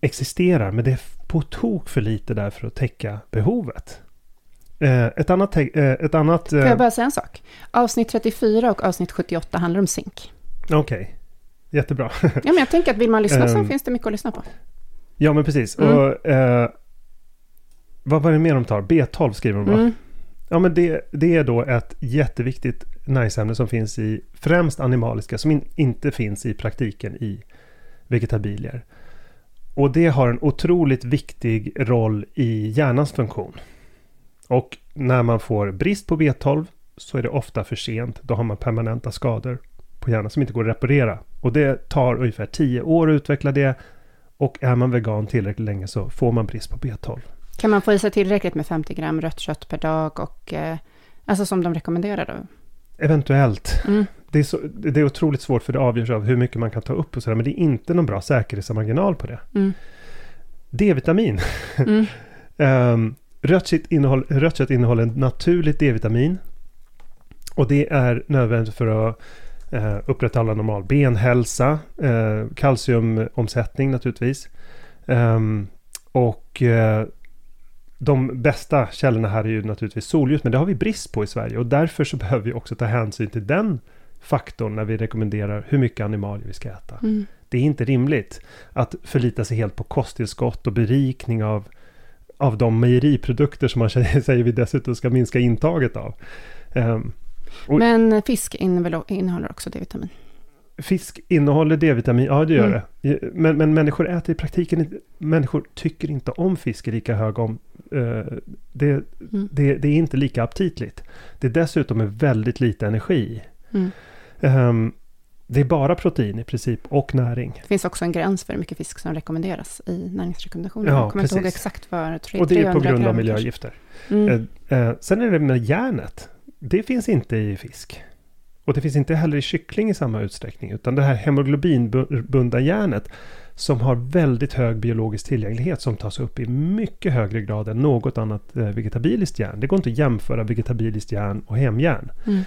[SPEAKER 2] existerar, men det är på tok för lite där för att täcka behovet. Eh, ett annat... Eh, ett annat
[SPEAKER 1] Får
[SPEAKER 2] eh,
[SPEAKER 1] jag bara säga en sak? Avsnitt 34 och avsnitt 78 handlar om zink.
[SPEAKER 2] Okej, jättebra.
[SPEAKER 1] Ja, men jag tänker att vill man lyssna så
[SPEAKER 2] Ehm.
[SPEAKER 1] finns det mycket att lyssna på.
[SPEAKER 2] Ja, men precis.
[SPEAKER 1] Mm.
[SPEAKER 2] Och, eh, vad var det mer de tar? B12 skriver de va?
[SPEAKER 1] Mm.
[SPEAKER 2] Ja, men det, det är då ett jätteviktigt näringsämne som finns i främst animaliska, som in, inte finns i praktiken i vegetabilier. Och det har en otroligt viktig roll i hjärnans funktion. Och när man får brist på B12 så är det ofta för sent. Då har man permanenta skador på hjärnan som inte går att reparera. Och det tar ungefär 10 år att utveckla det. Och är man vegan tillräckligt länge så får man brist på B12.
[SPEAKER 1] Kan man få i sig tillräckligt med 50 gram rött kött per dag och eh, alltså som de rekommenderar då?
[SPEAKER 2] Eventuellt.
[SPEAKER 1] Mm.
[SPEAKER 2] Det är, så, det är otroligt svårt för det avgörs av hur mycket man kan ta upp och sådär. Men det är inte någon bra säkerhetsmarginal på det.
[SPEAKER 1] Mm.
[SPEAKER 2] D-vitamin.
[SPEAKER 1] Mm.
[SPEAKER 2] Um, rött, kött innehåll, rött kött innehåller naturligt D-vitamin. Och det är nödvändigt för att eh, upprätthålla normal benhälsa. Uh, kalciumomsättning naturligtvis. Ehm, och eh, de bästa källorna här är ju naturligtvis solljus. Men det har vi brist på i Sverige. Och därför så behöver vi också ta hänsyn till den faktorn när vi rekommenderar hur mycket animalier vi ska äta.
[SPEAKER 1] Mm.
[SPEAKER 2] Det är inte rimligt att förlita sig helt på kosttillskott och berikning av, av de mejeriprodukter som man säger vi dessutom ska minska intaget av. Och-
[SPEAKER 1] Men fisk innehåller innehåller också D-vitamin.
[SPEAKER 2] Fisk innehåller D-vitamin, ja det gör
[SPEAKER 1] Mm.
[SPEAKER 2] det. Men, men människor äter i praktiken inte, människor tycker inte om fisk i lika hög om. eh, det,
[SPEAKER 1] Mm.
[SPEAKER 2] det, det är inte lika aptitligt. Det är dessutom är väldigt lite energi.
[SPEAKER 1] Mm.
[SPEAKER 2] Ehm, det är bara protein i princip och näring.
[SPEAKER 1] Det finns också en gräns för hur mycket fisk som rekommenderas i näringsrekommendationerna.
[SPEAKER 2] Ja,
[SPEAKER 1] jag kommer inte ihåg
[SPEAKER 2] precis.
[SPEAKER 1] exakt vad,
[SPEAKER 2] Och det är
[SPEAKER 1] 300
[SPEAKER 2] på grund av miljögifter. Eh, eh, sen är det med järnet. Det finns inte i fisk. Och det finns inte heller i kyckling i samma utsträckning, utan det här hemoglobinbundna järnet som har väldigt hög biologisk tillgänglighet som tas upp i mycket högre grad än något annat eh, vegetabiliskt järn. Det går inte att jämföra vegetabiliskt järn och hemjärn. Mm.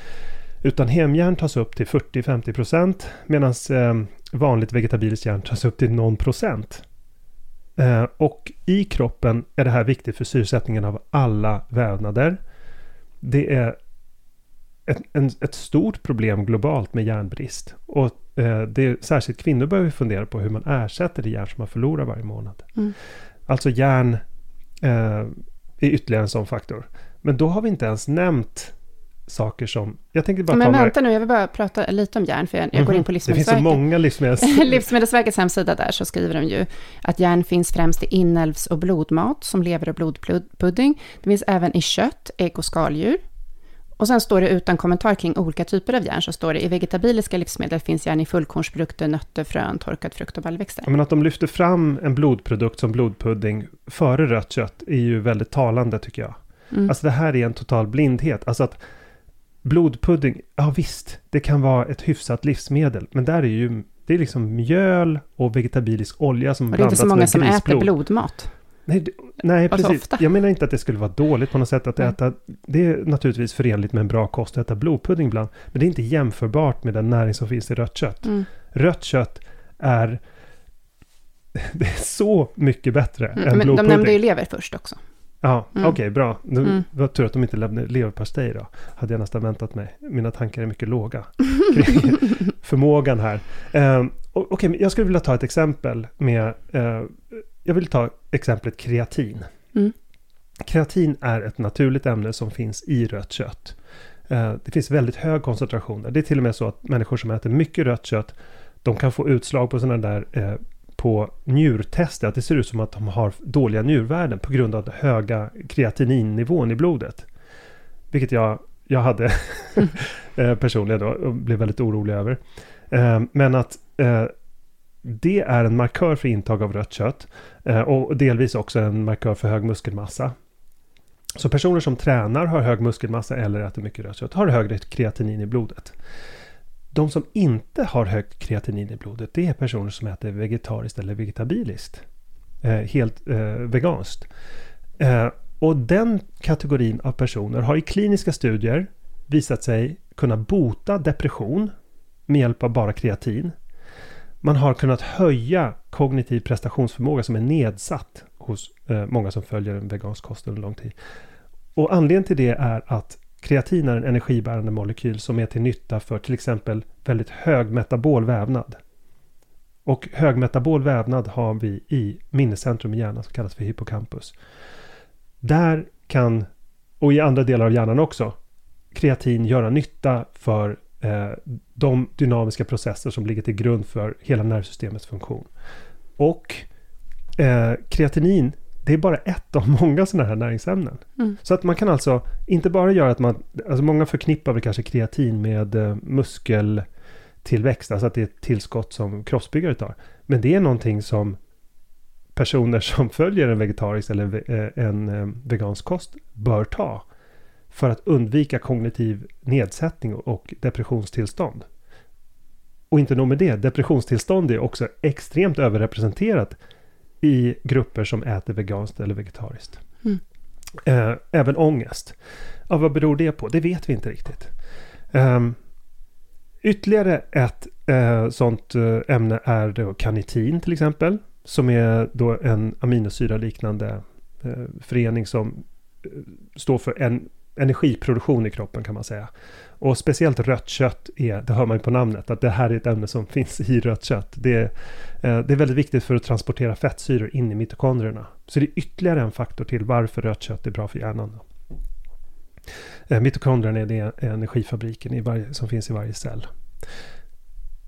[SPEAKER 2] Utan hemjärn tas upp till 40-50% medan eh, vanligt vegetabiliskt järn tas upp till någon procent. Eh, och i kroppen är det här viktigt för syresättningen av alla vävnader. Det är ett, en, ett stort problem globalt med järnbrist. Och eh, det är, särskilt kvinnor behöver fundera på hur man ersätter det järn som man förlorar varje månad. Mm. Alltså järn eh, är ytterligare en sån faktor. Men då har vi inte ens nämnt saker som... Jag tänkte bara
[SPEAKER 1] Men vänta nu, jag vill bara prata lite om järn, för jag, jag mm går in på Livsmedelsverket.
[SPEAKER 2] Det finns så många livsmedels...
[SPEAKER 1] Livsmedelsverkets hemsida där, så skriver de ju att järn finns främst i inälvs och blodmat, som lever och blodpudding. Det finns även i kött, ägg och skaldjur. Och sen står det utan kommentar kring olika typer av järn, så står det i vegetabiliska livsmedel finns järn i fullkornsprodukter, nötter, frön, torkad frukt och baljväxter.
[SPEAKER 2] Men att de lyfter fram en blodprodukt som blodpudding före rött kött är ju väldigt talande tycker jag. Mm. Alltså det här är en total blindhet. Alltså att blodpudding, ja visst, det kan vara ett hyfsat livsmedel, men där är ju det är liksom mjöl och vegetabilisk olja som
[SPEAKER 1] blandas med grisblod. det är inte så många som äter blodmat.
[SPEAKER 2] Nej, det, nej alltså precis. Ofta. Jag menar inte att det skulle vara dåligt på något sätt att mm. äta. Det är naturligtvis förenligt med en bra kost att äta blodpudding ibland. Men det är inte jämförbart med den näring som finns i rött kött. Mm. Rött kött är... Det är så mycket bättre mm, än men blodpudding.
[SPEAKER 1] De nämnde ju lever först också.
[SPEAKER 2] Ja, mm. okej, okay, bra. Nu mm. var tur att de inte lämnade leverpastej då. Hade jag nästan väntat mig. Mina tankar är mycket låga. förmågan här. Um, okej, okay, jag skulle vilja ta ett exempel med... Uh, jag vill ta exemplet kreatin. Mm. Kreatin är ett naturligt ämne som finns i rött kött. Uh, det finns väldigt hög koncentration. Det är till och med så att människor som äter mycket rött kött, de kan få utslag på sådana där uh, på njurtester att det ser ut som att de har dåliga njurvärden på grund av den höga kreatininnivån i blodet. Vilket jag, jag hade mm. personligen då och blev väldigt orolig över. Eh, men att eh, det är en markör för intag av rött kött eh, och delvis också en markör för hög muskelmassa. Så personer som tränar, har hög muskelmassa eller äter mycket rött kött har högre kreatinin i blodet. De som inte har högt kreatinin i blodet, det är personer som äter vegetariskt eller vegetabiliskt. Eh, helt eh, veganskt. Eh, och den kategorin av personer har i kliniska studier visat sig kunna bota depression med hjälp av bara kreatin. Man har kunnat höja kognitiv prestationsförmåga som är nedsatt hos eh, många som följer en vegansk kost under lång tid. Och anledningen till det är att Kreatin är en energibärande molekyl som är till nytta för till exempel väldigt hög metabol vävnad. Och högmetabol vävnad har vi i minnescentrum i hjärnan som kallas för hippocampus. Där kan, och i andra delar av hjärnan också, kreatin göra nytta för de dynamiska processer som ligger till grund för hela nervsystemets funktion. Och eh, kreatinin det är bara ett av många sådana här näringsämnen. Mm. Så att man kan alltså inte bara göra att man, alltså många förknippar väl kanske kreatin med eh, muskeltillväxt, alltså att det är ett tillskott som kroppsbyggare tar. Men det är någonting som personer som följer en vegetarisk eller eh, en eh, vegansk kost bör ta för att undvika kognitiv nedsättning och depressionstillstånd. Och inte nog med det, depressionstillstånd är också extremt överrepresenterat i grupper som äter veganskt eller vegetariskt. Mm. Eh, även ångest. Ja, vad beror det på? Det vet vi inte riktigt. Eh, ytterligare ett eh, sånt eh, ämne är då kanitin till exempel. Som är då en aminosyra liknande eh, förening som står för en energiproduktion i kroppen kan man säga. Och speciellt rött kött är, det hör man ju på namnet, att det här är ett ämne som finns i rött kött. Det är, eh, det är väldigt viktigt för att transportera fettsyror in i mitokondrierna. Så det är ytterligare en faktor till varför rött kött är bra för hjärnan. Eh, mitokondrierna är det energifabriken i varje, som finns i varje cell.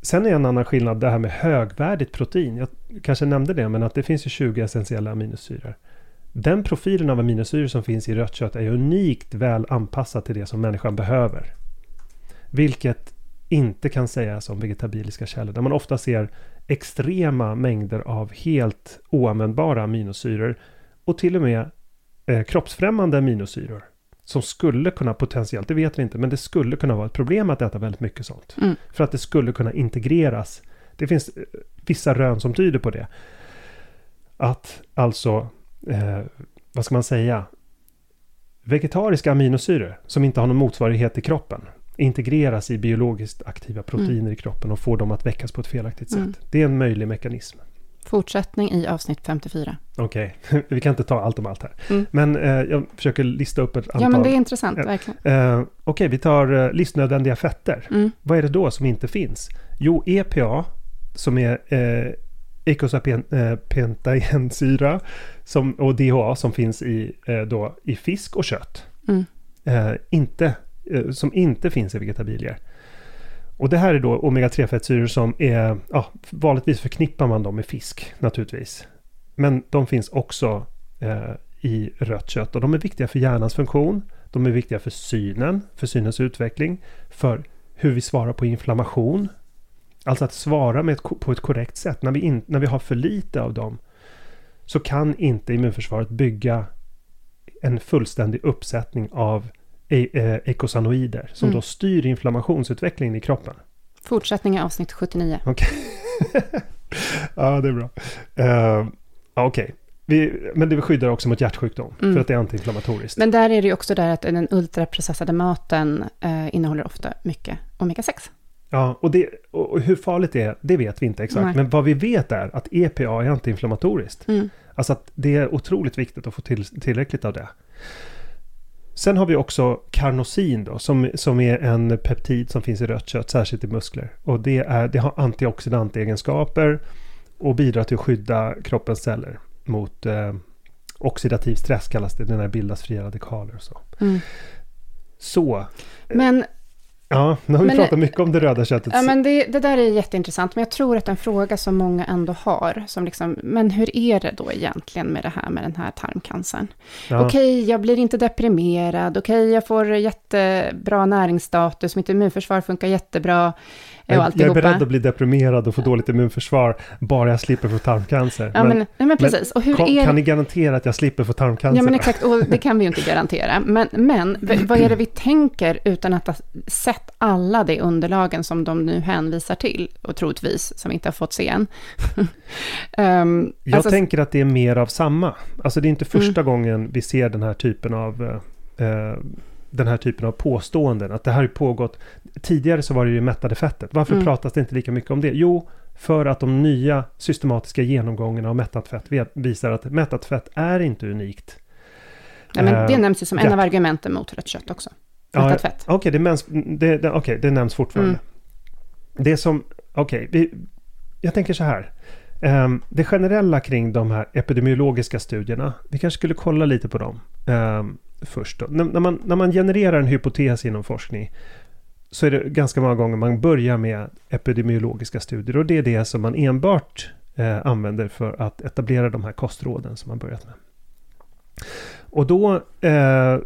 [SPEAKER 2] Sen är en annan skillnad det här med högvärdigt protein. Jag kanske nämnde det, men att det finns ju 20 essentiella aminosyror. Den profilen av aminosyror som finns i rött kött är unikt väl anpassad till det som människan behöver. Vilket inte kan sägas om vegetabiliska källor, där man ofta ser extrema mängder av helt oanvändbara aminosyror och till och med eh, kroppsfrämmande aminosyror. som skulle kunna potentiellt, det vet vi inte, men det skulle kunna vara ett problem att äta väldigt mycket sånt.
[SPEAKER 1] Mm.
[SPEAKER 2] För att det skulle kunna integreras. Det finns eh, vissa rön som tyder på det. Att alltså, eh, vad ska man säga, vegetariska aminosyror som inte har någon motsvarighet i kroppen integreras i biologiskt aktiva proteiner
[SPEAKER 1] Mm.
[SPEAKER 2] i kroppen och får dem att väckas på ett felaktigt
[SPEAKER 1] Mm.
[SPEAKER 2] sätt. Det är en möjlig mekanism.
[SPEAKER 1] Fortsättning i avsnitt 54.
[SPEAKER 2] Okej, vi kan inte ta allt om allt här.
[SPEAKER 1] Mm.
[SPEAKER 2] Men eh, jag försöker lista upp ett antal.
[SPEAKER 1] Ja, men det är intressant,
[SPEAKER 2] Ja.
[SPEAKER 1] verkligen.
[SPEAKER 2] Eh, Okej, vi tar eh, livsnödvändiga fetter.
[SPEAKER 1] Mm.
[SPEAKER 2] Vad är det då som inte finns? Jo, EPA, som är eh, eikosapentaensyra, som, och DHA som finns i, eh, då, i fisk och kött.
[SPEAKER 1] Mm.
[SPEAKER 2] Eh, inte, eh, som inte finns i vegetabilier. Och det här är då omega-3-fettsyror som är, ja, vanligtvis förknippar man dem med fisk naturligtvis. Men de finns också eh, i rött kött och de är viktiga för hjärnans funktion. De är viktiga för synen, för synens utveckling, för hur vi svarar på inflammation. Alltså att svara ett, på ett korrekt sätt. När vi, in, när vi har för lite av dem så kan inte immunförsvaret bygga en fullständig uppsättning av e- eh, ekosanoider som
[SPEAKER 1] Mm.
[SPEAKER 2] då styr inflammationsutvecklingen i kroppen.
[SPEAKER 1] Fortsättning i avsnitt 79.
[SPEAKER 2] ja, det är bra. Uh, Okej, Vi- men det skyddar också mot hjärtsjukdom
[SPEAKER 1] Mm.
[SPEAKER 2] för att det är antiinflammatoriskt.
[SPEAKER 1] Men där är det ju också där att den ultraprocessade maten eh, innehåller ofta mycket omega-6.
[SPEAKER 2] Ja, och, det, och hur farligt det är, det vet vi inte exakt.
[SPEAKER 1] Nej.
[SPEAKER 2] Men vad vi vet är att EPA är antiinflammatoriskt.
[SPEAKER 1] Mm.
[SPEAKER 2] Alltså att det är otroligt viktigt att få till, tillräckligt av det. Sen har vi också karnosin då, som, som är en peptid som finns i rött kött, särskilt i muskler. Och det, är, det har antioxidantegenskaper och bidrar till att skydda kroppens celler mot eh, oxidativ stress kallas det, när det bildas fria radikaler och så.
[SPEAKER 1] Mm.
[SPEAKER 2] Så,
[SPEAKER 1] Men,
[SPEAKER 2] ja, nu har vi
[SPEAKER 1] Men-
[SPEAKER 2] pratat mycket om det röda köttet.
[SPEAKER 1] ja, men det, det där är jätteintressant, men jag tror att en fråga som många ändå har, som liksom, men hur är det då egentligen med det här med den här tarmcancern?
[SPEAKER 2] Ja.
[SPEAKER 1] Okej, jag blir inte deprimerad, okej, jag får jättebra näringsstatus, mitt immunförsvar funkar jättebra, och
[SPEAKER 2] Jag, jag är beredd att bli deprimerad och få dåligt immunförsvar bara jag slipper få tarmcancer.
[SPEAKER 1] Ja, men, nej, men precis. Och hur
[SPEAKER 2] kan,
[SPEAKER 1] är
[SPEAKER 2] kan ni garantera att jag slipper få tarmcancer?
[SPEAKER 1] Ja, men exakt, och det kan vi ju inte garantera. Men, men vad är det vi tänker utan att ha sett alla de underlagen som de nu hänvisar till, och troligtvis, som inte har fått se än? um,
[SPEAKER 2] jag
[SPEAKER 1] alltså,
[SPEAKER 2] tänker att det är mer av samma. Alltså det är inte första gången vi ser den här typen av eh, eh, den här typen av påståenden. Att det här har pågått. Tidigare så var det ju mättade fettet. Varför
[SPEAKER 1] Mm.
[SPEAKER 2] pratas det inte lika mycket om det? Jo, för att de nya systematiska genomgångarna av mättat fett visar att mättat fett är inte unikt.
[SPEAKER 1] nej, men det
[SPEAKER 2] Eh,
[SPEAKER 1] nämns ju som en
[SPEAKER 2] ja.
[SPEAKER 1] av argumenten mot rött kött också.
[SPEAKER 2] Ja,
[SPEAKER 1] fett.
[SPEAKER 2] Okej, det, nämns, det, det, okej, det nämns fortfarande.
[SPEAKER 1] Mm.
[SPEAKER 2] Det som, okej, vi, jag tänker så här. Ehm, det generella kring de här epidemiologiska studierna, vi kanske skulle kolla lite på dem ehm, först. När, när, man, när man genererar en hypotes inom forskning så är det ganska många gånger man börjar med epidemiologiska studier och det är det som man enbart eh, använder för att etablera de här kostråden som man börjat med. Och då eh,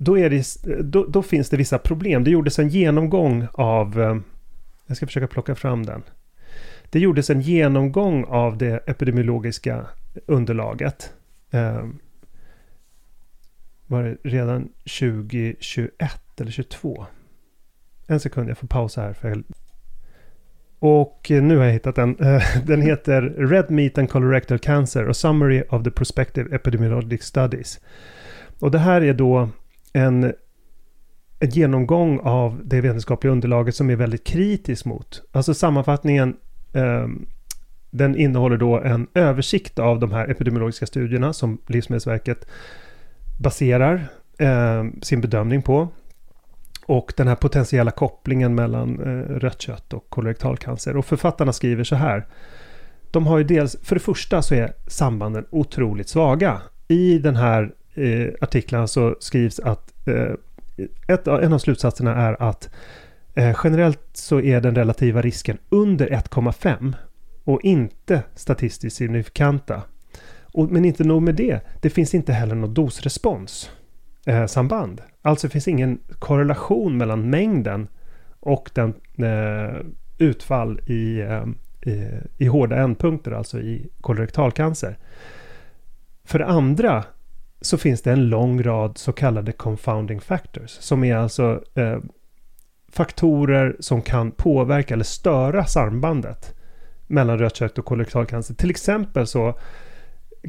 [SPEAKER 2] då, är det, då, då finns det vissa problem. Det gjordes en genomgång av... Eh, jag ska försöka plocka fram den. Det gjordes en genomgång av det epidemiologiska underlaget. Eh, var det redan 2021 eller 22? En sekund, jag får pausa här. För jag... Och nu har jag hittat den. Eh, den heter Red Meat and Colorectal Cancer, A Summary of the Prospective Epidemiologic Studies. Och det här är då en, en genomgång av det vetenskapliga underlaget som är väldigt kritisk mot. Alltså sammanfattningen, eh, den innehåller då en översikt av de här epidemiologiska studierna som Livsmedelsverket baserar eh, sin bedömning på. Och den här potentiella kopplingen mellan eh, rött kött och kolorektalcancer. Och författarna skriver så här. De har ju dels, för det första så är sambanden otroligt svaga. I den här eh, artiklarna så skrivs att eh, ett, en av slutsatserna är att eh, generellt så är den relativa risken under 1,5 och inte statistiskt signifikanta. Och, men inte nog med det, det finns inte heller något dosrespons eh, samband. Alltså finns ingen korrelation mellan mängden och den eh, utfall i, eh, i, i hårda ändpunkter, alltså i kolorektalcancer. För det andra så finns det en lång rad så kallade confounding factors. Som är alltså eh, faktorer som kan påverka eller störa sambandet mellan rött kött och kolorektalcancer. Till exempel så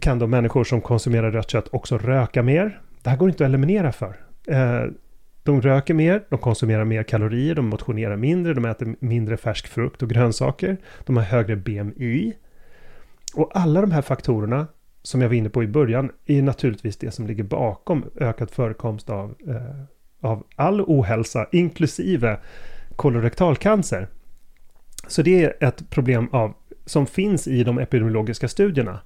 [SPEAKER 2] kan då människor som konsumerar rött kött också röka mer. Det här går inte att eliminera för. Eh, de röker mer, de konsumerar mer kalorier, de motionerar mindre, de äter mindre färsk frukt och grönsaker, de har högre BMI. Och alla de här faktorerna som jag var inne på i början är naturligtvis det som ligger bakom ökad förekomst av, eh, av all ohälsa, inklusive kolorektal cancer. Så det är ett problem av, som finns i de epidemiologiska studierna.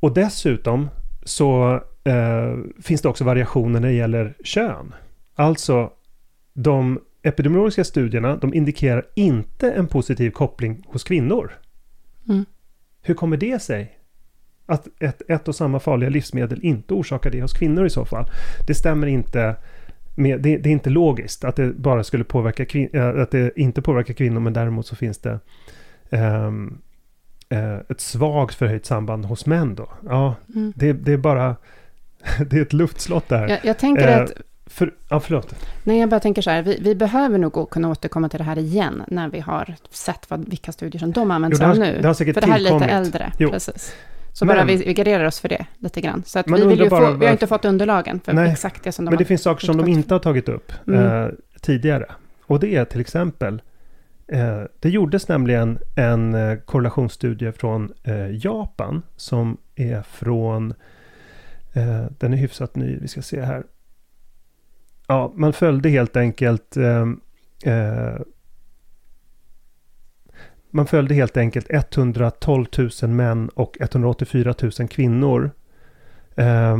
[SPEAKER 2] Och dessutom så eh, finns det också variationer när det gäller kön. Alltså, de epidemiologiska studierna, de indikerar inte en positiv koppling hos kvinnor. Mm. Hur kommer det sig? Att ett, ett och samma farliga livsmedel inte orsakar det hos kvinnor i så fall. Det stämmer inte. Med, det, det är inte logiskt att det bara skulle påverka kvin, äh, att det inte påverkar kvinnor, men däremot så finns det um, uh, ett svagt förhöjt samband hos män då. Ja, mm. det, det, är bara, det är ett luftslott där.
[SPEAKER 1] Jag, jag tänker uh, att
[SPEAKER 2] för, ja, förlåt.
[SPEAKER 1] Nej, jag bara tänker så här, vi, vi behöver nog kunna återkomma till det här igen, när vi har sett vad, vilka studier som de använder sig av nu.
[SPEAKER 2] Det har säkert
[SPEAKER 1] för det här är lite äldre. Jo. Precis. Så men, bara vi, vi garderar oss för det lite grann. Så att vi, vill ju få, vi har inte fått underlagen för nej, exakt det som de
[SPEAKER 2] Men det finns saker som de inte har tagit upp mm. eh, tidigare. Och det är till exempel, eh, det gjordes nämligen en eh, korrelationsstudie från eh, Japan som är från, eh, den är hyfsat ny, vi ska se här, ja, man följde helt enkelt eh, man följde helt enkelt 112 000 män och 184 000 kvinnor eh,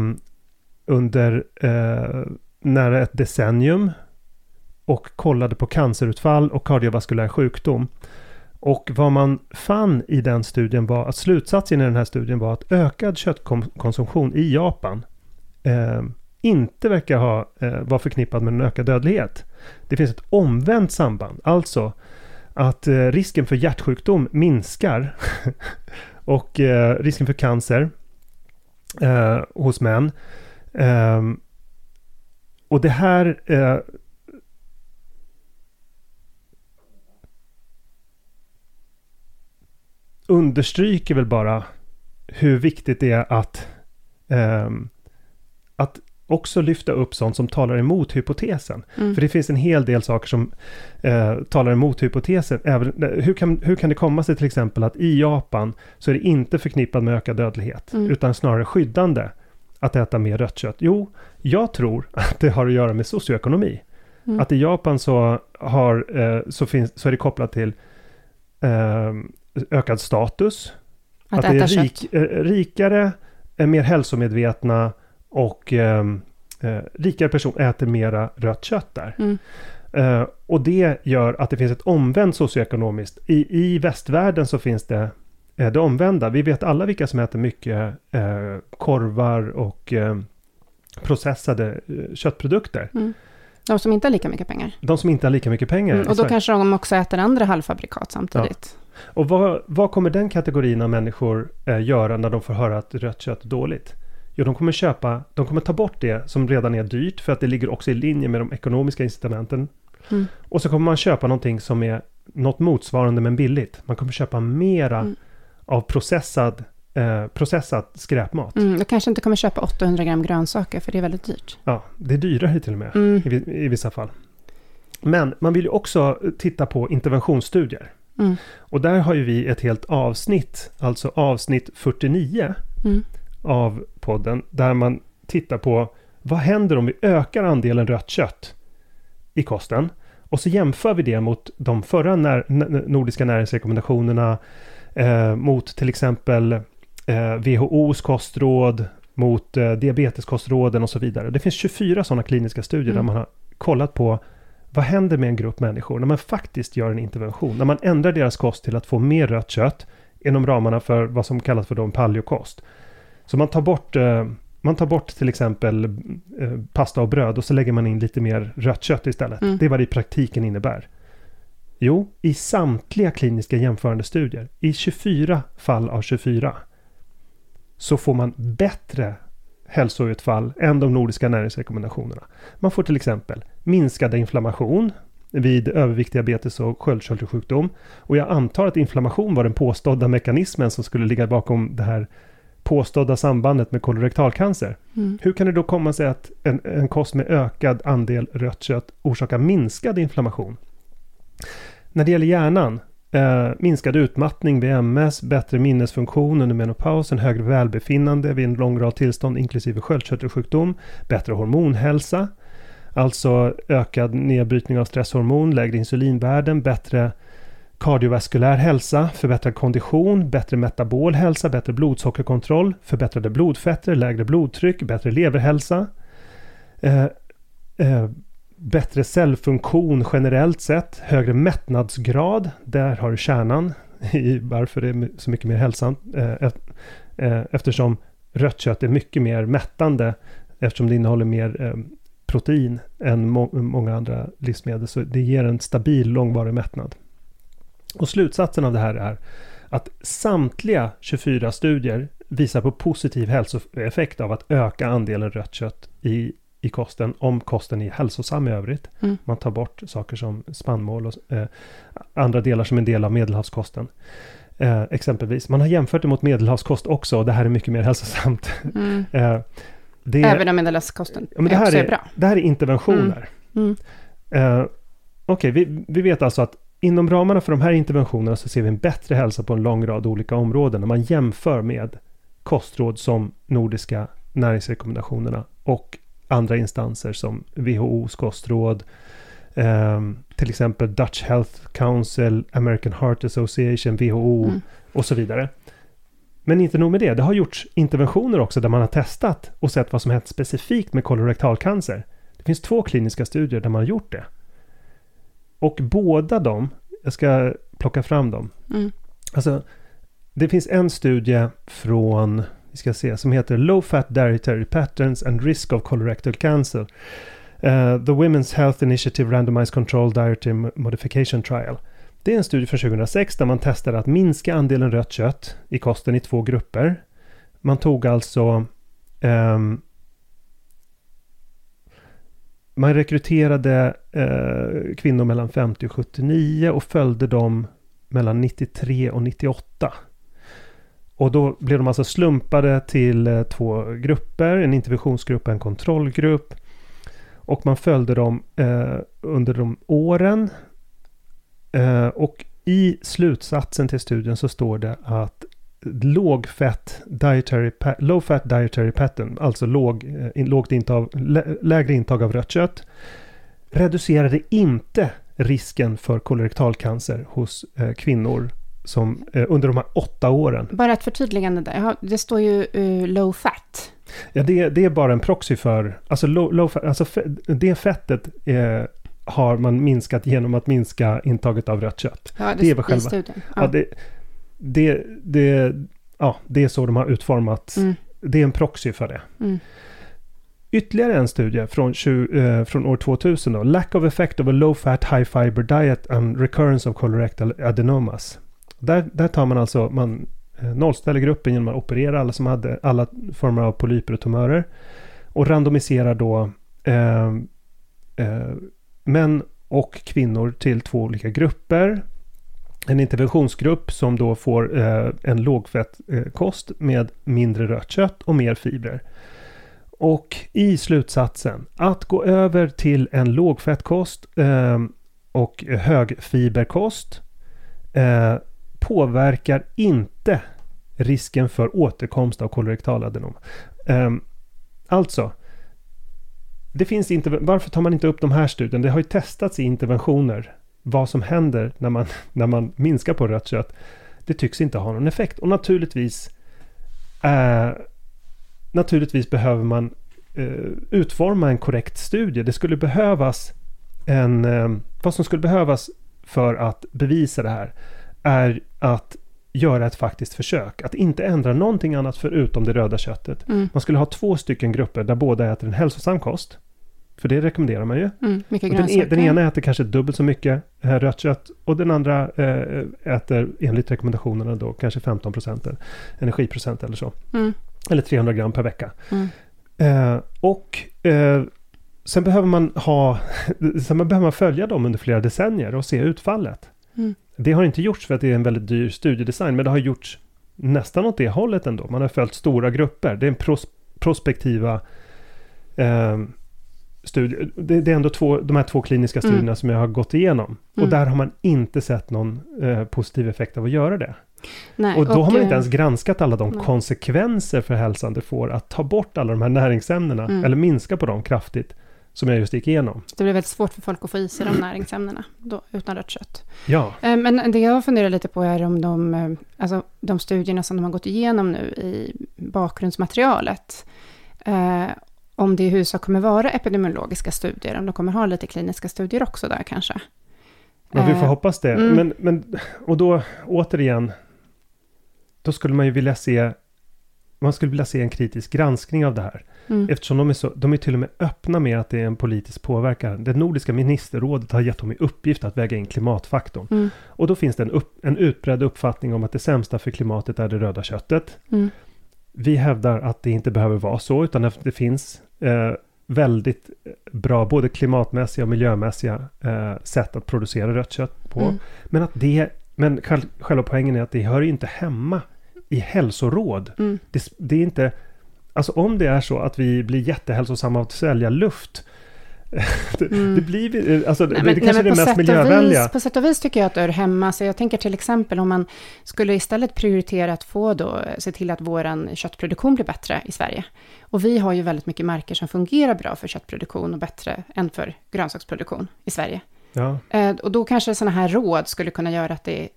[SPEAKER 2] under eh, nära ett decennium och kollade på cancerutfall och kardiovaskulär sjukdom. Och vad man fann i den studien var att slutsatsen i den här studien var att ökad köttkonsumtion i Japan eh, inte verkar ha, eh, vara förknippad med en ökad dödlighet. Det finns ett omvänt samband, alltså att eh, risken för hjärtsjukdom minskar och eh, risken för cancer eh, hos män. Ehm, och det här eh, understryker väl bara hur viktigt det är att, eh, att också lyfta upp sånt som talar emot hypotesen. Mm. För det finns en hel del saker som eh, talar emot hypotesen. Även, eh, hur, kan, hur kan det komma sig till exempel att i Japan så är det inte förknippat med ökad dödlighet, mm. utan snarare skyddande att äta mer rött kött? Jo, jag tror att det har att göra med socioekonomi. Mm. Att i Japan så, har, eh, så, finns, så är det kopplat till eh, ökad status.
[SPEAKER 1] Att, att det är rik,
[SPEAKER 2] eh, rikare, mer hälsomedvetna, och ehm, eh, rikare person äter mera rött kött där. Mm. Eh, och det gör att det finns ett omvänt socioekonomiskt. I, i västvärlden så finns det eh, det omvända. Vi vet alla vilka som äter mycket eh, korvar och ehm, processade eh, köttprodukter. Mm.
[SPEAKER 1] De som inte har lika mycket pengar.
[SPEAKER 2] De som inte har lika mycket pengar. Mm,
[SPEAKER 1] och då kanske de också äter andra halvfabrikat samtidigt.
[SPEAKER 2] Ja. Och vad, vad kommer den kategorin av människor eh, göra när de får höra att rött kött är dåligt? Jo, de kommer köpa, de kommer ta bort det som redan är dyrt för att det ligger också i linje med de ekonomiska incitamenten. Mm. Och så kommer man köpa någonting som är något motsvarande men billigt. Man kommer köpa mera mm. av processad, eh, processad skräpmat.
[SPEAKER 1] Mm, och kanske inte kommer köpa 800 gram grönsaker för det är väldigt dyrt.
[SPEAKER 2] Ja, det är dyrare till och med mm. i, i vissa fall. Men man vill ju också titta på interventionsstudier. Mm. Och där har ju vi ett helt avsnitt, alltså avsnitt 49, mm av podden där man tittar på vad händer om vi ökar andelen rött kött i kosten och så jämför vi det mot de förra när, nordiska näringsrekommendationerna eh, mot till exempel eh, WHOs kostråd, mot eh, diabeteskostråden och så vidare. Det finns 24 sådana kliniska studier mm. där man har kollat på vad händer med en grupp människor när man faktiskt gör en intervention, när man ändrar deras kost till att få mer rött kött inom ramarna för vad som kallas för en paleokost. Så man tar bort, eh, man tar bort till exempel eh, pasta och bröd och så lägger man in lite mer rött kött istället. Mm. Det är vad det i praktiken innebär. Jo, i samtliga kliniska jämförande studier, i 24 fall av 24, så får man bättre hälsoutfall än de nordiska näringsrekommendationerna. Man får till exempel minskad inflammation vid övervikt, diabetes och sköldkörtelsjukdom. Och jag antar att inflammation var den påstådda mekanismen som skulle ligga bakom det här påstådda sambandet med kolorektalcancer. Mm. Hur kan det då komma sig att en, en kost med ökad andel rött kött orsakar minskad inflammation? När det gäller hjärnan, eh, minskad utmattning vid MS, bättre minnesfunktion under menopausen, högre välbefinnande vid en lång rad tillstånd inklusive sköldkörtelsjukdom, bättre hormonhälsa, alltså ökad nedbrytning av stresshormon, lägre insulinvärden, bättre kardiovaskulär hälsa, förbättrad kondition, bättre metabol hälsa, bättre blodsockerkontroll, förbättrade blodfetter, lägre blodtryck, bättre leverhälsa, eh, eh, bättre cellfunktion generellt sett, högre mättnadsgrad, där har du kärnan i varför det är så mycket mer hälsosamt, eh, eh, eftersom rött kött är mycket mer mättande, eftersom det innehåller mer eh, protein än må många andra livsmedel, så det ger en stabil långvarig mättnad. Och slutsatsen av det här är att samtliga 24 studier visar på positiv hälsoeffekt av att öka andelen rött kött i, i kosten, om kosten är hälsosam i övrigt. Mm. Man tar bort saker som spannmål och eh, andra delar som en del av medelhavskosten. Eh, exempelvis. Man har jämfört det mot medelhavskost också och det här är mycket mer hälsosamt. Mm.
[SPEAKER 1] eh, det, Även om medelhavskosten ja, men det här är, är, bra.
[SPEAKER 2] Det här är interventioner. Mm. Mm. Eh, Okej, okay, vi, vi vet alltså att Inom ramarna för de här interventionerna så ser vi en bättre hälsa på en lång rad olika områden när man jämför med kostråd som Nordiska näringsrekommendationerna och andra instanser som WHOs kostråd, eh, till exempel Dutch Health Council, American Heart Association, WHO mm. och så vidare. Men inte nog med det, det har gjorts interventioner också där man har testat och sett vad som hänt specifikt med kolorektalcancer. Det finns två kliniska studier där man har gjort det. Och båda de, jag ska plocka fram dem. Mm. Alltså, det finns en studie från, vi ska se, som heter Low Fat Dietary Patterns and Risk of Colorectal Cancer. Uh, the Women's Health Initiative Randomized Control Dietary Modification Trial. Det är en studie från 2006 där man testade att minska andelen rött kött i kosten i två grupper. Man tog alltså um, man rekryterade eh, kvinnor mellan 50 och 79 och följde dem mellan 93 och 98. Och då blev de alltså slumpade till eh, två grupper, en interventionsgrupp och en kontrollgrupp. Och man följde dem eh, under de åren. Eh, och i slutsatsen till studien så står det att lågfett dietary, low fat dietary pattern, alltså låg, eh, lågt intag, lägre intag av rött kött, reducerade inte risken för kolorektalcancer hos eh, kvinnor som, eh, under de här åtta åren.
[SPEAKER 1] Bara ett förtydligande där. Det står ju low fat.
[SPEAKER 2] Ja, det, det är bara en proxy för... Alltså, low, low fat, alltså det fettet eh, har man minskat genom att minska intaget av rött kött.
[SPEAKER 1] Ja, det, det är väl själva... Studien. Ja.
[SPEAKER 2] ja det, det, det, ja, det är så de har utformat. Mm. Det är en proxy för det. Mm. Ytterligare en studie från, 20, eh, från år 2000 då. Lack of effect of a low fat high fiber diet and recurrence of colorectal adenomas. Där, där tar man alltså, man eh, nollställer gruppen genom att operera alla som hade alla former av polyper och tumörer. Och randomiserar då eh, eh, män och kvinnor till två olika grupper en interventionsgrupp som då får eh, en lågfettkost eh, med mindre rött kött och mer fibrer. Och i slutsatsen, att gå över till en lågfettkost eh, och högfiberkost eh, påverkar inte risken för återkomst av kolorektaladenom. Eh, alltså, det finns inte, varför tar man inte upp de här studierna? Det har ju testats i interventioner vad som händer när man, när man minskar på rött kött, det tycks inte ha någon effekt. Och naturligtvis, eh, naturligtvis behöver man eh, utforma en korrekt studie. Det skulle behövas en, eh, vad som skulle behövas för att bevisa det här är att göra ett faktiskt försök. Att inte ändra någonting annat förutom det röda köttet. Mm. Man skulle ha två stycken grupper där båda äter en hälsosam kost. För det rekommenderar man ju. Mm, den, e den, ena äter kanske dubbelt så mycket äh, rött kött och den andra äh, äter enligt rekommendationerna då kanske 15 procent energiprocent eller så. Mm. Eller 300 gram per vecka. Mm. Eh, och eh, sen behöver man ha, sen behöver man följa dem under flera decennier och se utfallet.
[SPEAKER 1] Mm.
[SPEAKER 2] Det har inte gjorts för att det är en väldigt dyr studiedesign, men det har gjorts nästan åt det hållet ändå. Man har följt stora grupper. Det är en pros prospektiva eh, studier. Det, det, är ändå två, de här två kliniska mm. studierna mm. som jag har gått igenom. Och mm. där har man inte sett någon eh, positiv effekt av att göra det. Nej, och då och, har man inte ens granskat alla de nej. konsekvenser för hälsan det får att ta bort alla de här näringsämnena, mm. eller minska på dem kraftigt, som jag just gick igenom.
[SPEAKER 1] Det blir väldigt svårt för folk att få i sig de näringsämnena då, utan rött kött.
[SPEAKER 2] Ja.
[SPEAKER 1] Eh, men det jag funderar lite på är om de, eh, alltså, de studierna som de har gått igenom nu i bakgrundsmaterialet, eh, om det i huvudsak kommer vara epidemiologiska studier, om de kommer ha lite kliniska studier också där kanske.
[SPEAKER 2] Men vi får hoppas det. Mm. Men, men, och då återigen, då skulle man ju vilja se man skulle vilja se en kritisk granskning av det här. Mm. Eftersom de är, så, de är till och med öppna med att det är en politisk påverkan. Det nordiska ministerrådet har gett dem i uppgift att väga in klimatfaktorn. Mm. Och då finns det en, upp, en utbredd uppfattning om att det sämsta för klimatet är det röda köttet. Mm. Vi hävdar att det inte behöver vara så, utan att det finns eh, väldigt bra, både klimatmässiga och miljömässiga eh, sätt att producera rött kött på. Mm. Men att det, men själva poängen är att det hör ju inte hemma i hälsoråd. Mm. Det, det, är inte, alltså om det är så att vi blir jättehälsosamma av att svälja luft, det, mm. det, blir alltså, nej, men, det kanske nej, är det mest miljövänliga.
[SPEAKER 1] Vis, på sätt och vis tycker jag att det hör hemma. Så jag tänker till exempel om man skulle istället prioritera att få då, se till att vår köttproduktion blir bättre i Sverige. Och vi har ju väldigt mycket marker som fungerar bra för köttproduktion och bättre än för grönsaksproduktion i Sverige.
[SPEAKER 2] Ja.
[SPEAKER 1] Eh, och då kanske sådana här råd skulle kunna göra att det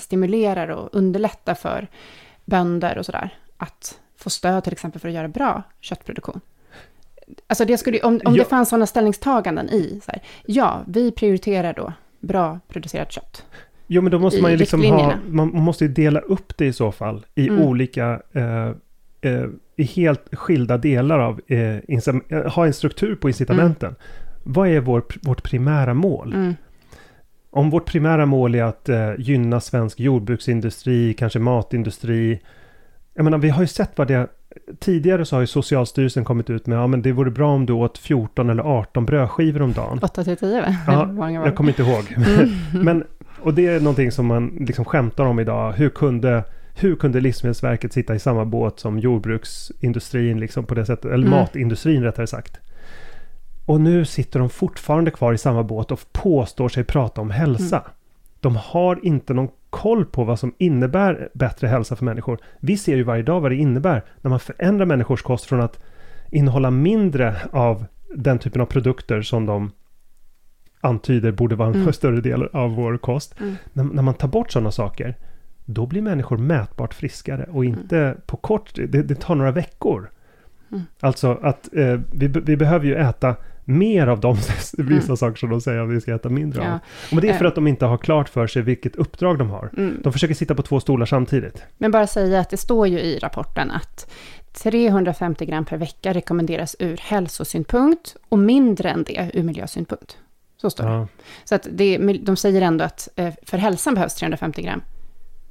[SPEAKER 1] stimulerar och underlättar för bönder och sådär att få stöd till exempel för att göra bra köttproduktion. Alltså det skulle, om, om ja. det fanns sådana ställningstaganden i, så här, ja, vi prioriterar då bra producerat kött.
[SPEAKER 2] Jo, men då måste man ju liksom ha, man måste ju dela upp det i så fall i mm. olika, eh, eh, i helt skilda delar av, eh, eh ha en struktur på incitamenten. Mm. Vad är vår, vårt primära mål? Mm. Om vårt primära mål är att eh, gynna svensk jordbruksindustri, kanske matindustri. Jag menar, vi har ju sett vad det tidigare så har ju Socialstyrelsen kommit ut med, ja men det vore bra om du åt 14 eller 18 brödskivor om dagen.
[SPEAKER 1] 8 till 10 va?
[SPEAKER 2] Ja, jag kommer inte ihåg. Mm. men, och det är någonting som man liksom skämtar om idag. Hur kunde, hur kunde Livsmedelsverket sitta i samma båt som jordbruksindustrin, liksom på det sättet, eller mm. matindustrin rättare sagt. Och nu sitter de fortfarande kvar i samma båt och påstår sig prata om hälsa. Mm. De har inte någon koll på vad som innebär bättre hälsa för människor. Vi ser ju varje dag vad det innebär när man förändrar människors kost från att innehålla mindre av den typen av produkter som de antyder borde vara en mm. större del av vår kost. Mm. När, när, man tar bort sådana saker, då blir människor mätbart friskare och mm. inte mm. på kort, det, det, tar några veckor. Mm. Alltså att eh, vi, vi behöver ju äta mer av de vissa mm. saker som de säger att vi ska äta mindre ja. av. Men det är för eh. att de inte har klart för sig vilket uppdrag de har. Mm. De försöker sitta på två stolar samtidigt.
[SPEAKER 1] Men bara säga att det står ju i rapporten att 350 gram per vecka rekommenderas ur hälsosynpunkt och mindre än det ur miljösynpunkt. Så står det. Ja. Så att det, de säger ändå att eh, för hälsan behövs 350 gram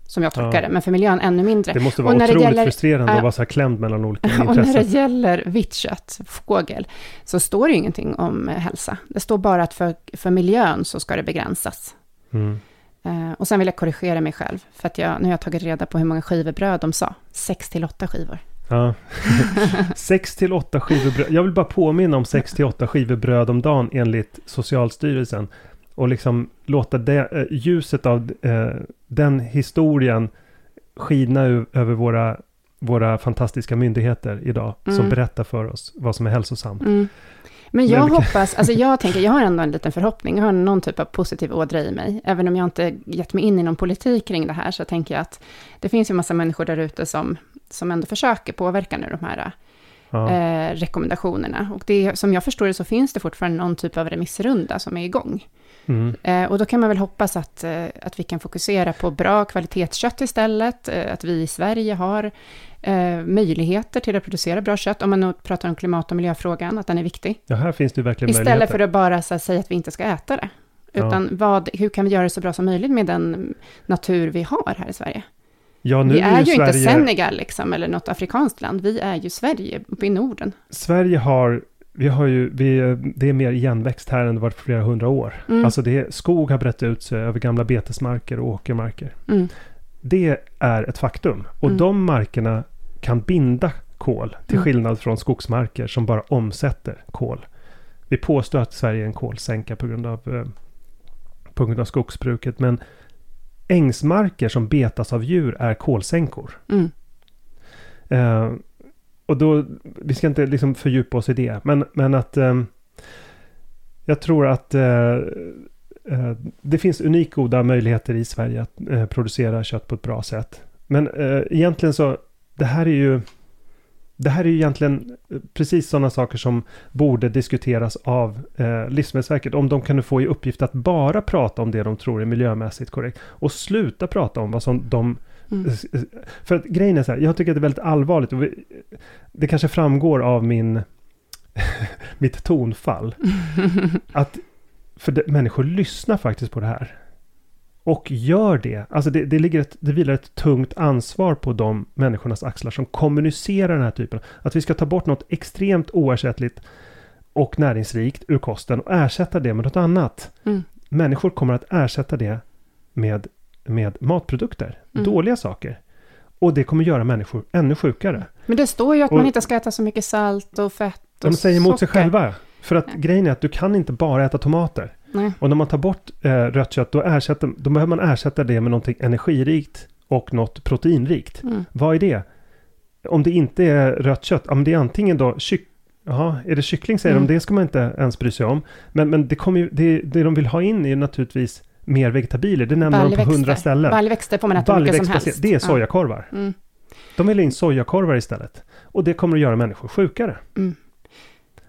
[SPEAKER 1] som jag tolkar ja. det, men för miljön ännu mindre.
[SPEAKER 2] Det måste vara och otroligt gäller, frustrerande att vara så här klämd mellan olika intressen.
[SPEAKER 1] Och när det gäller vitt kött, fågel, så står det ju ingenting om eh, hälsa. Det står bara att för, för miljön så ska det begränsas. Mm. Uh, och sen vill jag korrigera mig själv, för att jag, nu har jag tagit reda på hur många skivor bröd de sa. Sex till åtta skivor.
[SPEAKER 2] Ja. sex till åtta skivor bröd. Jag vill bara påminna om sex till åtta skivor bröd om dagen enligt Socialstyrelsen och liksom låta det, eh, ljuset av eh, den historien skina över våra, våra fantastiska myndigheter idag, mm. som berättar för oss vad som är hälsosamt. Mm.
[SPEAKER 1] Men jag hoppas, alltså jag tänker, jag har ändå en liten förhoppning, jag har någon typ av positiv ådra i mig. Även om jag inte gett mig in i någon politik kring det här, så tänker jag att det finns ju massa människor där ute som, som ändå försöker påverka nu de här ja. eh, rekommendationerna. Och det, som jag förstår det så finns det fortfarande någon typ av remissrunda som är igång. Mm. Eh, och då kan man väl hoppas att, eh, att vi kan fokusera på bra kvalitetskött istället, eh, att vi i Sverige har möjligheter till att producera bra kött, om man nu pratar om klimat och miljöfrågan, att den är viktig.
[SPEAKER 2] Ja, här finns det verkligen
[SPEAKER 1] Istället möjligheter. för att bara så, säga att vi inte ska äta det. Utan ja. vad, hur kan vi göra det så bra som möjligt med den natur vi har här i Sverige?
[SPEAKER 2] Ja,
[SPEAKER 1] vi är,
[SPEAKER 2] är
[SPEAKER 1] ju
[SPEAKER 2] Sverige,
[SPEAKER 1] inte Senegal liksom, eller något afrikanskt land. Vi är ju Sverige uppe i Norden.
[SPEAKER 2] Sverige har, vi har ju, vi, det är mer igenväxt här än det varit på flera hundra år.
[SPEAKER 1] Mm.
[SPEAKER 2] Alltså det, skog har brett ut sig över gamla betesmarker och åkermarker.
[SPEAKER 1] Mm.
[SPEAKER 2] Det är ett faktum. Och
[SPEAKER 1] Mm.
[SPEAKER 2] de markerna kan binda kol, till
[SPEAKER 1] Mm.
[SPEAKER 2] skillnad från skogsmarker som bara omsätter kol. Vi påstår att Sverige är en kolsänka på grund av, eh, på grund av skogsbruket, men ängsmarker som betas av djur är kolsänkor.
[SPEAKER 1] Mm.
[SPEAKER 2] Och då, vi ska inte liksom fördjupa oss i det, men, men att eh, jag tror att eh, eh det finns unikt goda möjligheter i Sverige att eh, producera kött på ett bra sätt. Men eh, egentligen så, det här är ju det här är ju egentligen eh, precis sådana saker som borde diskuteras av eh, Livsmedelsverket. Om de kan få i uppgift att bara prata om det de tror är miljömässigt korrekt. Och sluta prata om vad som de
[SPEAKER 1] Mm.
[SPEAKER 2] för att grejen är så här, jag tycker att det är väldigt allvarligt. Och vi, det kanske framgår av min, mitt tonfall. Att, för det, människor lyssnar faktiskt på det här. Och gör det. Alltså det, det, ligger ett, det vilar ett tungt ansvar på de människornas axlar som kommunicerar den här typen. Att vi ska ta bort något extremt oersättligt och näringsrikt ur kosten och ersätta det med något annat.
[SPEAKER 1] Mm.
[SPEAKER 2] Människor kommer att ersätta det med, med matprodukter.
[SPEAKER 1] Mm.
[SPEAKER 2] Dåliga saker. Och det kommer göra människor ännu sjukare.
[SPEAKER 1] Men det står ju att
[SPEAKER 2] Och-
[SPEAKER 1] man inte ska äta så mycket salt och fett och
[SPEAKER 2] De säger emot sig själva. För att
[SPEAKER 1] Ja.
[SPEAKER 2] grejen är att du kan inte bara äta tomater.
[SPEAKER 1] Nej.
[SPEAKER 2] Och när man tar bort eh, rött kött, då, ersätter, då behöver man ersätta det med någonting energirikt och något proteinrikt.
[SPEAKER 1] Mm.
[SPEAKER 2] Vad är det? Om det inte är rött kött, ja, men det är antingen då kyck... Jaha, är det kyckling säger
[SPEAKER 1] Mm.
[SPEAKER 2] de, det ska man inte ens bry sig om. Men, men det, kommer ju, det, det de vill ha in är naturligtvis mer vegetabilier. Det nämner de på hundra ställen.
[SPEAKER 1] Baljväxter får man äta mycket som helst.
[SPEAKER 2] Det är sojakorvar.
[SPEAKER 1] Ja. Mm.
[SPEAKER 2] De vill in sojakorvar istället. Och det kommer att göra människor sjukare.
[SPEAKER 1] Mm.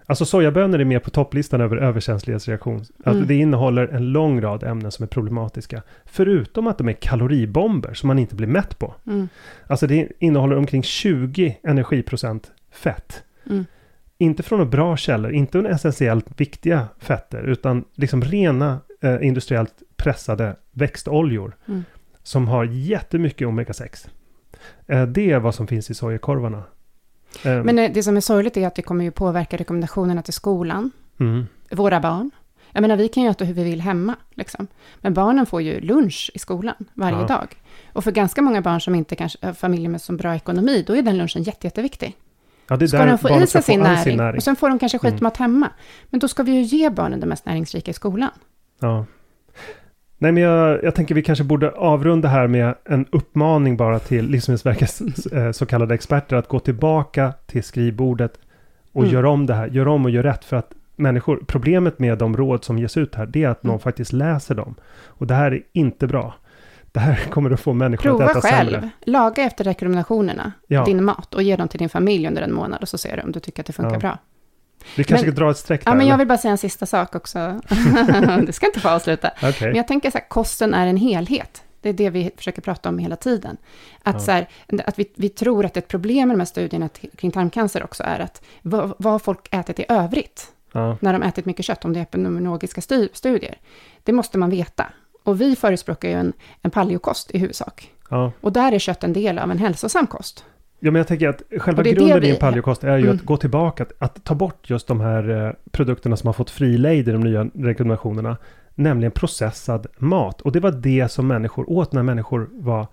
[SPEAKER 2] Alltså sojabönor är med på topplistan över överkänslighetsreaktion. Att
[SPEAKER 1] Mm.
[SPEAKER 2] Det innehåller en lång rad ämnen som är problematiska. Förutom att de är kaloribomber som man inte blir mätt på.
[SPEAKER 1] Mm.
[SPEAKER 2] Alltså det innehåller omkring 20 energiprocent fett.
[SPEAKER 1] Mm.
[SPEAKER 2] Inte från några bra källor, inte essentiellt viktiga fetter, utan liksom rena eh, industriellt pressade växtoljor.
[SPEAKER 1] Mm.
[SPEAKER 2] Som har jättemycket omega-6. Eh, det är vad som finns i sojakorvarna. Eh,
[SPEAKER 1] Men eh, det som är sorgligt är att det kommer ju påverka rekommendationerna till skolan,
[SPEAKER 2] mm.
[SPEAKER 1] våra barn. Jag menar, vi kan ju äta hur vi vill hemma, liksom. Men barnen får ju lunch i skolan varje
[SPEAKER 2] Ja.
[SPEAKER 1] dag. Och för ganska många barn som inte kanske har familjer med så bra ekonomi, då är den lunchen jätte, jätteviktig.
[SPEAKER 2] Ja, det är
[SPEAKER 1] Ska de få i sig sin
[SPEAKER 2] all
[SPEAKER 1] näring, och sen får de kanske
[SPEAKER 2] Mm.
[SPEAKER 1] skitmat hemma. Men då ska vi ju ge barnen det mest näringsrika i skolan.
[SPEAKER 2] Ja. Nej, men jag, jag tänker vi kanske borde avrunda här med en uppmaning bara till Livsmedelsverkets eh, så kallade experter att gå tillbaka till skrivbordet och
[SPEAKER 1] Mm.
[SPEAKER 2] göra om det här. Gör om och gör rätt för att människor, problemet med de råd som ges ut här, det är att någon
[SPEAKER 1] Mm.
[SPEAKER 2] faktiskt läser dem. Och det här är inte bra. Det här kommer att få människor
[SPEAKER 1] Prova
[SPEAKER 2] att äta
[SPEAKER 1] själv,
[SPEAKER 2] sämre.
[SPEAKER 1] laga efter rekommendationerna,
[SPEAKER 2] Ja.
[SPEAKER 1] din mat, och ge dem till din familj under en månad, och så ser du om du tycker att det funkar
[SPEAKER 2] Ja.
[SPEAKER 1] bra.
[SPEAKER 2] Vi kanske
[SPEAKER 1] Men-
[SPEAKER 2] ska dra ett streck där.
[SPEAKER 1] Ja, men jag vill bara säga en sista sak också. du ska inte få avsluta.
[SPEAKER 2] Okej.
[SPEAKER 1] Men jag tänker så här, kosten är en helhet. Det är det vi försöker prata om hela tiden. Att,
[SPEAKER 2] Ja.
[SPEAKER 1] så här, att vi, vi tror att ett problem med de här studierna kring tarmcancer också är att vad, vad folk ätit i övrigt
[SPEAKER 2] Ja.
[SPEAKER 1] när de ätit mycket kött, om det är epidemiologiska stu- studier. Det måste man veta. Och vi förespråkar ju en, en paleokost i huvudsak.
[SPEAKER 2] Ja.
[SPEAKER 1] Och där är kött en del av en hälsosam kost.
[SPEAKER 2] Ja, men jag tänker att själva grunden i en paleokost är ju
[SPEAKER 1] Mm.
[SPEAKER 2] att gå tillbaka, att, att ta bort just de här eh, produkterna som har fått fri lejd i de nya rekommendationerna, nämligen processad mat. Och det var det som människor åt när människor var,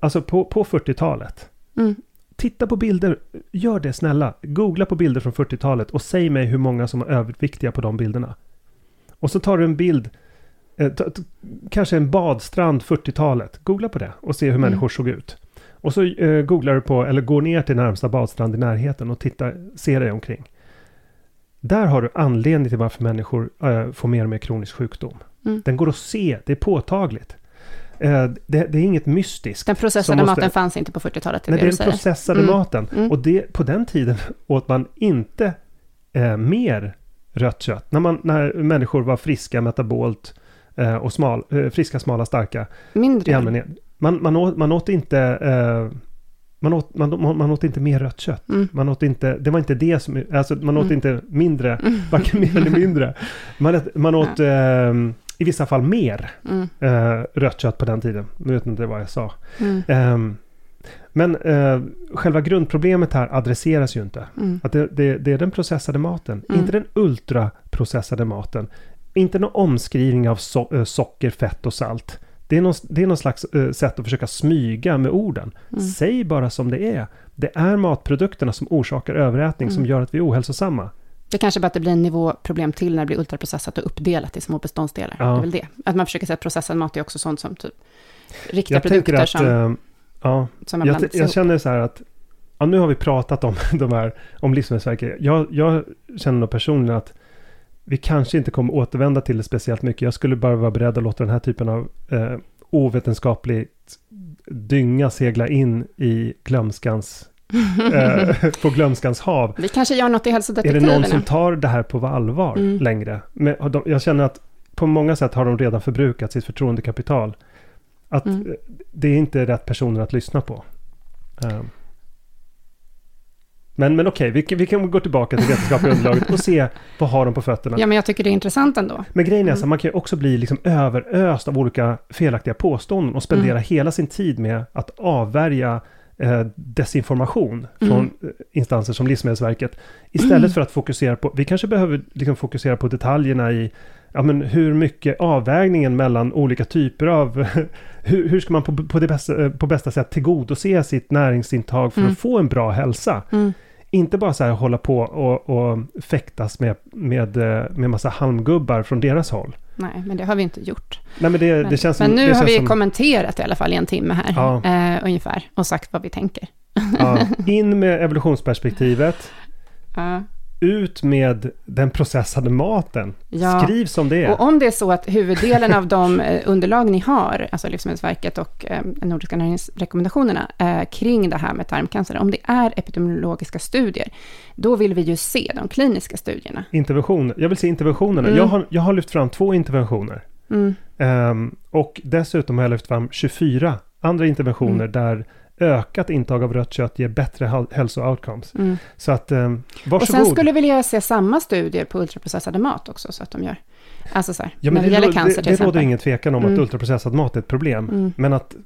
[SPEAKER 2] alltså på, på 40-talet.
[SPEAKER 1] Mm.
[SPEAKER 2] Titta på bilder, gör det snälla. Googla på bilder från 40-talet och säg mig hur många som är överviktiga på de bilderna. Och så tar du en bild, eh, kanske en badstrand 40-talet. Googla på det och se hur
[SPEAKER 1] Mm.
[SPEAKER 2] människor såg ut. Och så eh, googlar du på, eller går ner till närmsta badstrand i närheten och tittar, ser dig omkring. Där har du anledning till varför människor eh, får mer och mer kronisk sjukdom.
[SPEAKER 1] Mm.
[SPEAKER 2] Den går att se, det är påtagligt. Eh, det, det är inget mystiskt.
[SPEAKER 1] Den processade
[SPEAKER 2] måste-
[SPEAKER 1] maten fanns inte på 40-talet, det är
[SPEAKER 2] Nej,
[SPEAKER 1] det
[SPEAKER 2] är den processade
[SPEAKER 1] Mm.
[SPEAKER 2] maten.
[SPEAKER 1] Mm.
[SPEAKER 2] Och det, på den tiden åt man inte eh, mer rött kött. När, man, när människor var friska metabolt eh, och smal, eh, friska, smala, starka i
[SPEAKER 1] Mindre.
[SPEAKER 2] allmänhet. Man, man, åt, man åt inte eh, man åt, man, man, man åt inte mer rött kött.
[SPEAKER 1] Mm.
[SPEAKER 2] Man åt inte, det var inte det som, alltså man åt
[SPEAKER 1] Mm.
[SPEAKER 2] inte mindre,
[SPEAKER 1] Mm.
[SPEAKER 2] varken mer eller mindre. Man, åt- man åt eh, i vissa fall mer
[SPEAKER 1] Mm.
[SPEAKER 2] eh, rött kött på den tiden. Nu vet inte vad jag sa.
[SPEAKER 1] Mm.
[SPEAKER 2] Ehm, Men eh, själva grundproblemet här adresseras ju inte.
[SPEAKER 1] Mm.
[SPEAKER 2] Att det, det, det är den processade maten,
[SPEAKER 1] Mm.
[SPEAKER 2] inte den ultraprocessade maten. Inte någon omskrivning av so eh, socker, fett och salt. Det är någon, det är någon slags eh, sätt att försöka smyga med orden.
[SPEAKER 1] Mm.
[SPEAKER 2] Säg bara som det är. Det är matprodukterna som orsakar överrätning som
[SPEAKER 1] Mm.
[SPEAKER 2] gör att vi är ohälsosamma.
[SPEAKER 1] Det kanske bara att det blir en nivåproblem till när det blir ultraprocessat och uppdelat i små beståndsdelar.
[SPEAKER 2] Ja.
[SPEAKER 1] Det är väl det. Att man försöker säga att processad mat är också sånt som typ riktiga
[SPEAKER 2] Jag
[SPEAKER 1] produkter
[SPEAKER 2] att...
[SPEAKER 1] som,
[SPEAKER 2] eh, ja,
[SPEAKER 1] som har
[SPEAKER 2] jag, jag känner så här att... Ja, nu har vi pratat om de här, om Livsmedelsverket. Jag, jag känner nog personligen att vi kanske inte kommer återvända till det speciellt mycket. Jag skulle bara vara beredd att låta den här typen av eh, ovetenskapligt dynga segla in i glömskans, eh, på glömskans hav.
[SPEAKER 1] Vi kanske gör något i
[SPEAKER 2] Är det
[SPEAKER 1] hälsodetektiverna.
[SPEAKER 2] någon som tar det här på allvar
[SPEAKER 1] Mm.
[SPEAKER 2] längre? Men de, jag känner att på många sätt har de redan förbrukat sitt förtroendekapital. Att
[SPEAKER 1] Mm.
[SPEAKER 2] eh, det är inte rätt personer att lyssna på. Ehm. Men, men okej, vi, kan- vi kan gå tillbaka till vetenskapliga underlaget och se vad har de på fötterna.
[SPEAKER 1] Ja, men jag tycker det är intressant ändå.
[SPEAKER 2] Men grejen är så
[SPEAKER 1] Mm.
[SPEAKER 2] att man kan ju också bli liksom överöst av olika felaktiga påståenden och spendera
[SPEAKER 1] Mm.
[SPEAKER 2] hela sin tid med att avvärja eh, desinformation från
[SPEAKER 1] Mm.
[SPEAKER 2] instanser som Livsmedelsverket. Istället för att fokusera på, vi kanske behöver liksom fokusera på detaljerna i Ja, men hur mycket avvägningen mellan olika typer av... hur, hur ska man på, på, det bästa, eh, på bästa sätt tillgodose sitt näringsintag för
[SPEAKER 1] Mm.
[SPEAKER 2] att få en bra hälsa?
[SPEAKER 1] Mm.
[SPEAKER 2] Inte bara så här hålla på och, och fäktas med, med, eh, med massa halmgubbar från deras håll.
[SPEAKER 1] Nej, men det har vi inte gjort.
[SPEAKER 2] Nej men det,
[SPEAKER 1] Men,
[SPEAKER 2] det känns
[SPEAKER 1] men
[SPEAKER 2] som...
[SPEAKER 1] nu
[SPEAKER 2] det
[SPEAKER 1] har vi
[SPEAKER 2] som,
[SPEAKER 1] kommenterat i alla fall i en timme här,
[SPEAKER 2] Ja.
[SPEAKER 1] eh, ungefär, och sagt vad vi tänker.
[SPEAKER 2] ja, In med evolutionsperspektivet.
[SPEAKER 1] Ja.
[SPEAKER 2] Ut med den processade maten.
[SPEAKER 1] Ja.
[SPEAKER 2] Skriv som det är.
[SPEAKER 1] Och om det är så att huvuddelen av de eh, underlag ni har, alltså Livsmedelsverket och eh, nordiska näringsrekommendationerna, eh, kring det här med tarmcancer, om det är epidemiologiska studier, då vill vi ju se de kliniska studierna.
[SPEAKER 2] Intervention. Jag vill se interventionerna.
[SPEAKER 1] Mm.
[SPEAKER 2] Jag, har, jag har lyft fram två interventioner.
[SPEAKER 1] Mm.
[SPEAKER 2] Ehm, och dessutom har jag lyft fram 24 andra interventioner
[SPEAKER 1] Mm.
[SPEAKER 2] där ökat intag av rött kött ger bättre hälso-outcomes.
[SPEAKER 1] Mm.
[SPEAKER 2] Så att,
[SPEAKER 1] Och
[SPEAKER 2] varsågod.
[SPEAKER 1] sen skulle vi vilja se samma studier på ultraprocessade mat också, så att de gör. Alltså så här,
[SPEAKER 2] ja,
[SPEAKER 1] när det,
[SPEAKER 2] det,
[SPEAKER 1] gäller cancer
[SPEAKER 2] det,
[SPEAKER 1] till
[SPEAKER 2] det
[SPEAKER 1] exempel.
[SPEAKER 2] råder ingen tvekan om att
[SPEAKER 1] Mm.
[SPEAKER 2] ultraprocessad mat är ett problem.
[SPEAKER 1] Mm.
[SPEAKER 2] Men att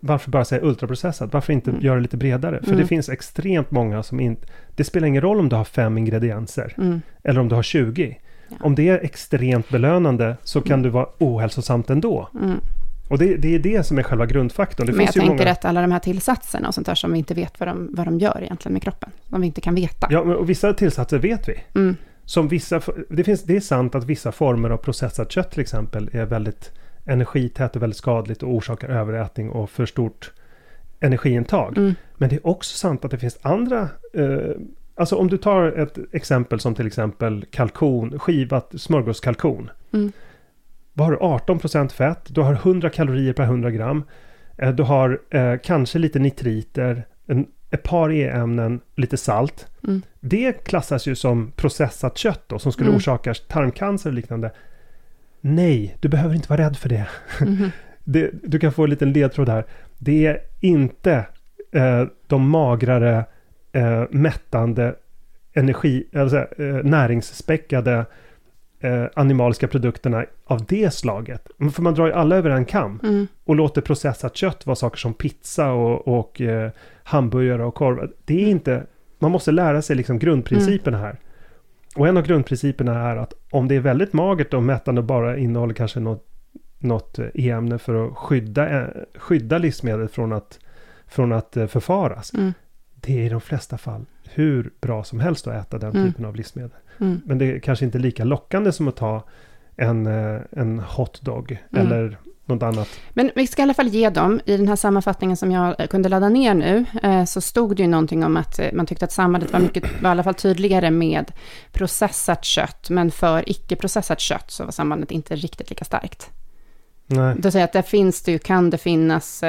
[SPEAKER 2] varför bara säga ultraprocessad? Varför inte
[SPEAKER 1] Mm.
[SPEAKER 2] göra det lite bredare? För
[SPEAKER 1] Mm.
[SPEAKER 2] det finns extremt många som inte... Det spelar ingen roll om du har fem ingredienser
[SPEAKER 1] Mm.
[SPEAKER 2] eller om du har 20.
[SPEAKER 1] Ja.
[SPEAKER 2] Om det är extremt belönande så kan
[SPEAKER 1] Mm.
[SPEAKER 2] du vara ohälsosamt ändå.
[SPEAKER 1] Mm.
[SPEAKER 2] Och det, det är det som är själva grundfaktorn. Det
[SPEAKER 1] Men jag tänker
[SPEAKER 2] många...
[SPEAKER 1] att alla de här tillsatserna och sånt där som vi inte vet vad de, vad de gör egentligen med kroppen, som vi inte kan veta.
[SPEAKER 2] Ja, och vissa tillsatser vet vi.
[SPEAKER 1] Mm.
[SPEAKER 2] Som vissa, det, finns, det är sant att vissa former av processat kött till exempel är väldigt energitätt och väldigt skadligt och orsakar överätning och för stort energiintag.
[SPEAKER 1] Mm.
[SPEAKER 2] Men det är också sant att det finns andra... Eh, alltså om du tar ett exempel som till exempel kalkon, skivat smörgåskalkon.
[SPEAKER 1] Mm.
[SPEAKER 2] Vad har du? 18% fett, du har 100 kalorier per 100 gram. Eh, du har eh, kanske lite nitriter, en, ett par E-ämnen, lite salt.
[SPEAKER 1] Mm.
[SPEAKER 2] Det klassas ju som processat kött då, som skulle
[SPEAKER 1] Mm.
[SPEAKER 2] orsaka tarmcancer och liknande. Nej, du behöver inte vara rädd för det.
[SPEAKER 1] Mhm.
[SPEAKER 2] det du kan få en liten ledtråd här. Det är inte eh, de magrare, eh, mättande, energi, alltså, eh, näringsspäckade eh, animaliska produkterna av det slaget. För man drar ju alla över en kam
[SPEAKER 1] Mm.
[SPEAKER 2] och låter processat kött vara saker som pizza och, och eh, hamburgare och korv. Det är inte, man måste lära sig liksom grundprinciperna här. Och en av grundprinciperna är att om det är väldigt magert och mättande och bara innehåller kanske något, något eh, e-ämne för att skydda, eh, skydda livsmedlet från att, från att eh, förfaras.
[SPEAKER 1] Mm.
[SPEAKER 2] Det är i de flesta fall hur bra som helst att äta den
[SPEAKER 1] Mm.
[SPEAKER 2] typen av livsmedel.
[SPEAKER 1] Mm.
[SPEAKER 2] Men det är kanske inte lika lockande som att ta en, eh, en hotdog
[SPEAKER 1] Mm.
[SPEAKER 2] eller något annat.
[SPEAKER 1] Men vi ska i alla fall ge dem, i den här sammanfattningen som jag eh, kunde ladda ner nu, eh, så stod det ju någonting om att man tyckte att sambandet var mycket, var i alla fall tydligare med processat kött, men för icke-processat kött så var sambandet inte riktigt lika starkt.
[SPEAKER 2] Nej.
[SPEAKER 1] Det säger att där finns det ju, kan det finnas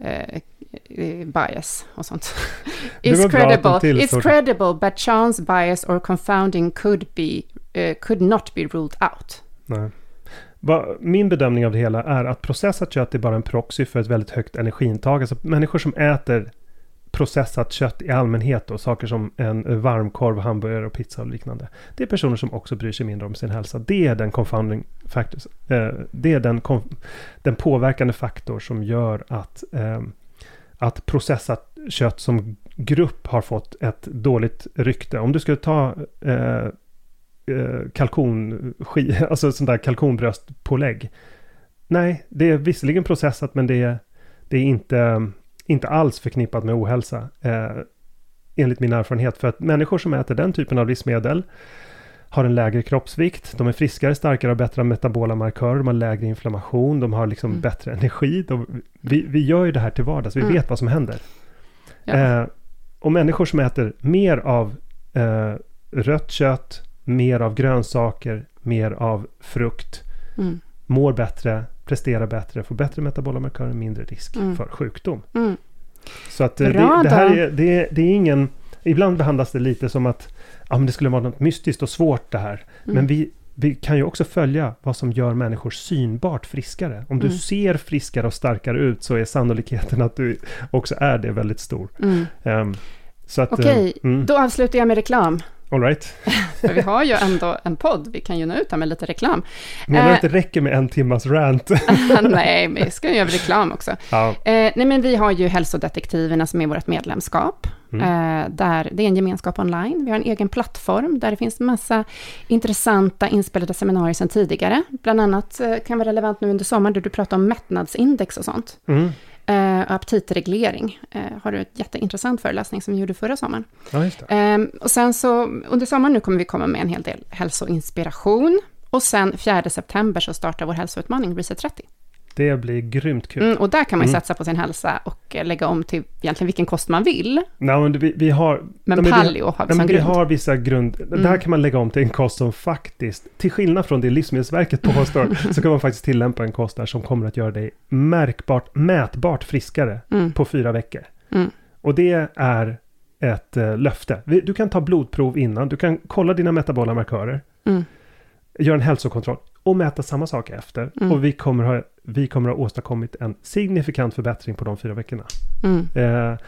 [SPEAKER 1] eh, eh, bias och sånt. It's credible, it's credible, but chance bias or confounding could be, eh, could not be ruled out.
[SPEAKER 2] Nej. Min bedömning av det hela är att processat kött är bara en proxy för ett väldigt högt energiintag. Alltså människor som äter processat kött i allmänhet och saker som en varmkorv, hamburgare och pizza och liknande. Det är personer som också bryr sig mindre om sin hälsa. Det är den confounding factors, Eh, det är den, den påverkande faktor som gör att, eh, att processat kött som grupp har fått ett dåligt rykte. Om du skulle ta eh, eh kalkonski, alltså sånt där kalkonbröstpålägg. Nej, det är visserligen processat men det är, det är inte, inte alls förknippat med ohälsa. Eh, enligt min erfarenhet. För att människor som äter den typen av livsmedel har en lägre kroppsvikt, de är friskare, starkare och bättre metabola markörer, de har lägre inflammation, de har liksom mm. bättre energi. De, vi, vi gör ju det här till vardags, vi mm. vet vad som händer. Ja. Eh, och människor som äter mer av eh, rött kött, mer av grönsaker, mer av frukt, mm. mår bättre, presterar bättre, får bättre metabola markörer, mindre risk mm. för sjukdom. Mm. Så att eh, det, det, här är, det, det är ingen... Ibland behandlas det lite som att ja, men det skulle vara något mystiskt och svårt det här. Mm. Men vi, vi kan ju också följa vad som gör människor synbart friskare. Om du mm. ser friskare och starkare ut så är sannolikheten att du också är det väldigt stor. Mm. Um,
[SPEAKER 1] Okej, uh, då avslutar jag med reklam.
[SPEAKER 2] All right.
[SPEAKER 1] För vi har ju ändå en podd, vi kan ju nå ut här med lite reklam.
[SPEAKER 2] Menar du att det eh, räcker med en timmas rant?
[SPEAKER 1] nej, men vi ska göra reklam också. Ja. Eh, nej, men vi har ju Hälsodetektiverna som är vårt medlemskap. Mm. Eh, där det är en gemenskap online. Vi har en egen plattform där det finns massa intressanta inspelade seminarier sedan tidigare. Bland annat eh, kan vara relevant nu under sommaren, där du pratar om mättnadsindex och sånt. Mm. Uh, aptitreglering uh, har du ett jätteintressant föreläsning som vi gjorde förra sommaren. Ja. Um, och sen så under sommaren nu kommer vi komma med en hel del hälsoinspiration. Och sen 4 september så startar vår hälsoutmaning Reset 30.
[SPEAKER 2] Det blir grymt kul.
[SPEAKER 1] Mm, och där kan man ju mm. satsa på sin hälsa och eh, lägga om till egentligen vilken kost man vill.
[SPEAKER 2] Nej, men vi, vi har...
[SPEAKER 1] Men nej, paleo har vi som grund.
[SPEAKER 2] Vi har vissa grund... Mm. Där kan man lägga om till en kost som faktiskt, till skillnad från det Livsmedelsverket påstår, så kan man faktiskt tillämpa en kost där som kommer att göra dig märkbart, mätbart friskare mm. på fyra veckor. Mm. Och det är ett uh, löfte. Du kan ta blodprov innan, du kan kolla dina metabola markörer. Mm. Gör en hälsokontroll och mäta samma sak efter. Och vi kommer, ha, vi kommer ha åstadkommit en signifikant förbättring på de fyra veckorna. Mm. Eh,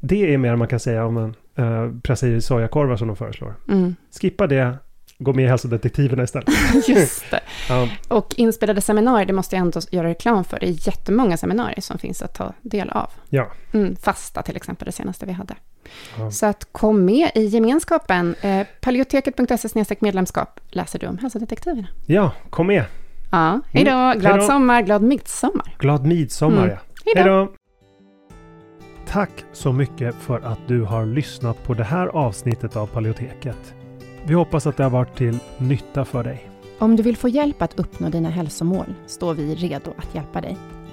[SPEAKER 2] det är mer man kan säga om en eh, pressa i sojakorvar som de föreslår. Mm. Skippa det, gå med i hälsodetektiverna istället.
[SPEAKER 1] Just det. ja. Och inspelade seminarier, det måste jag ändå göra reklam för. Det är jättemånga seminarier som finns att ta del av.
[SPEAKER 2] Ja.
[SPEAKER 1] Mm, fasta till exempel, det senaste vi hade. Ja. Så att kom med i gemenskapen. Eh, Paleoteket.se medlemskap läser du om hälsodetektiverna.
[SPEAKER 2] Ja, kom med.
[SPEAKER 1] Ja, hej då. Mm. Glad hejdå. sommar, glad midsommar.
[SPEAKER 2] Glad midsommar, mm. ja. Hej då. Tack så mycket för att du har lyssnat på det här avsnittet av Paleoteket. Vi hoppas att det har varit till nytta för dig.
[SPEAKER 1] Om du vill få hjälp att uppnå dina hälsomål står vi redo att hjälpa dig.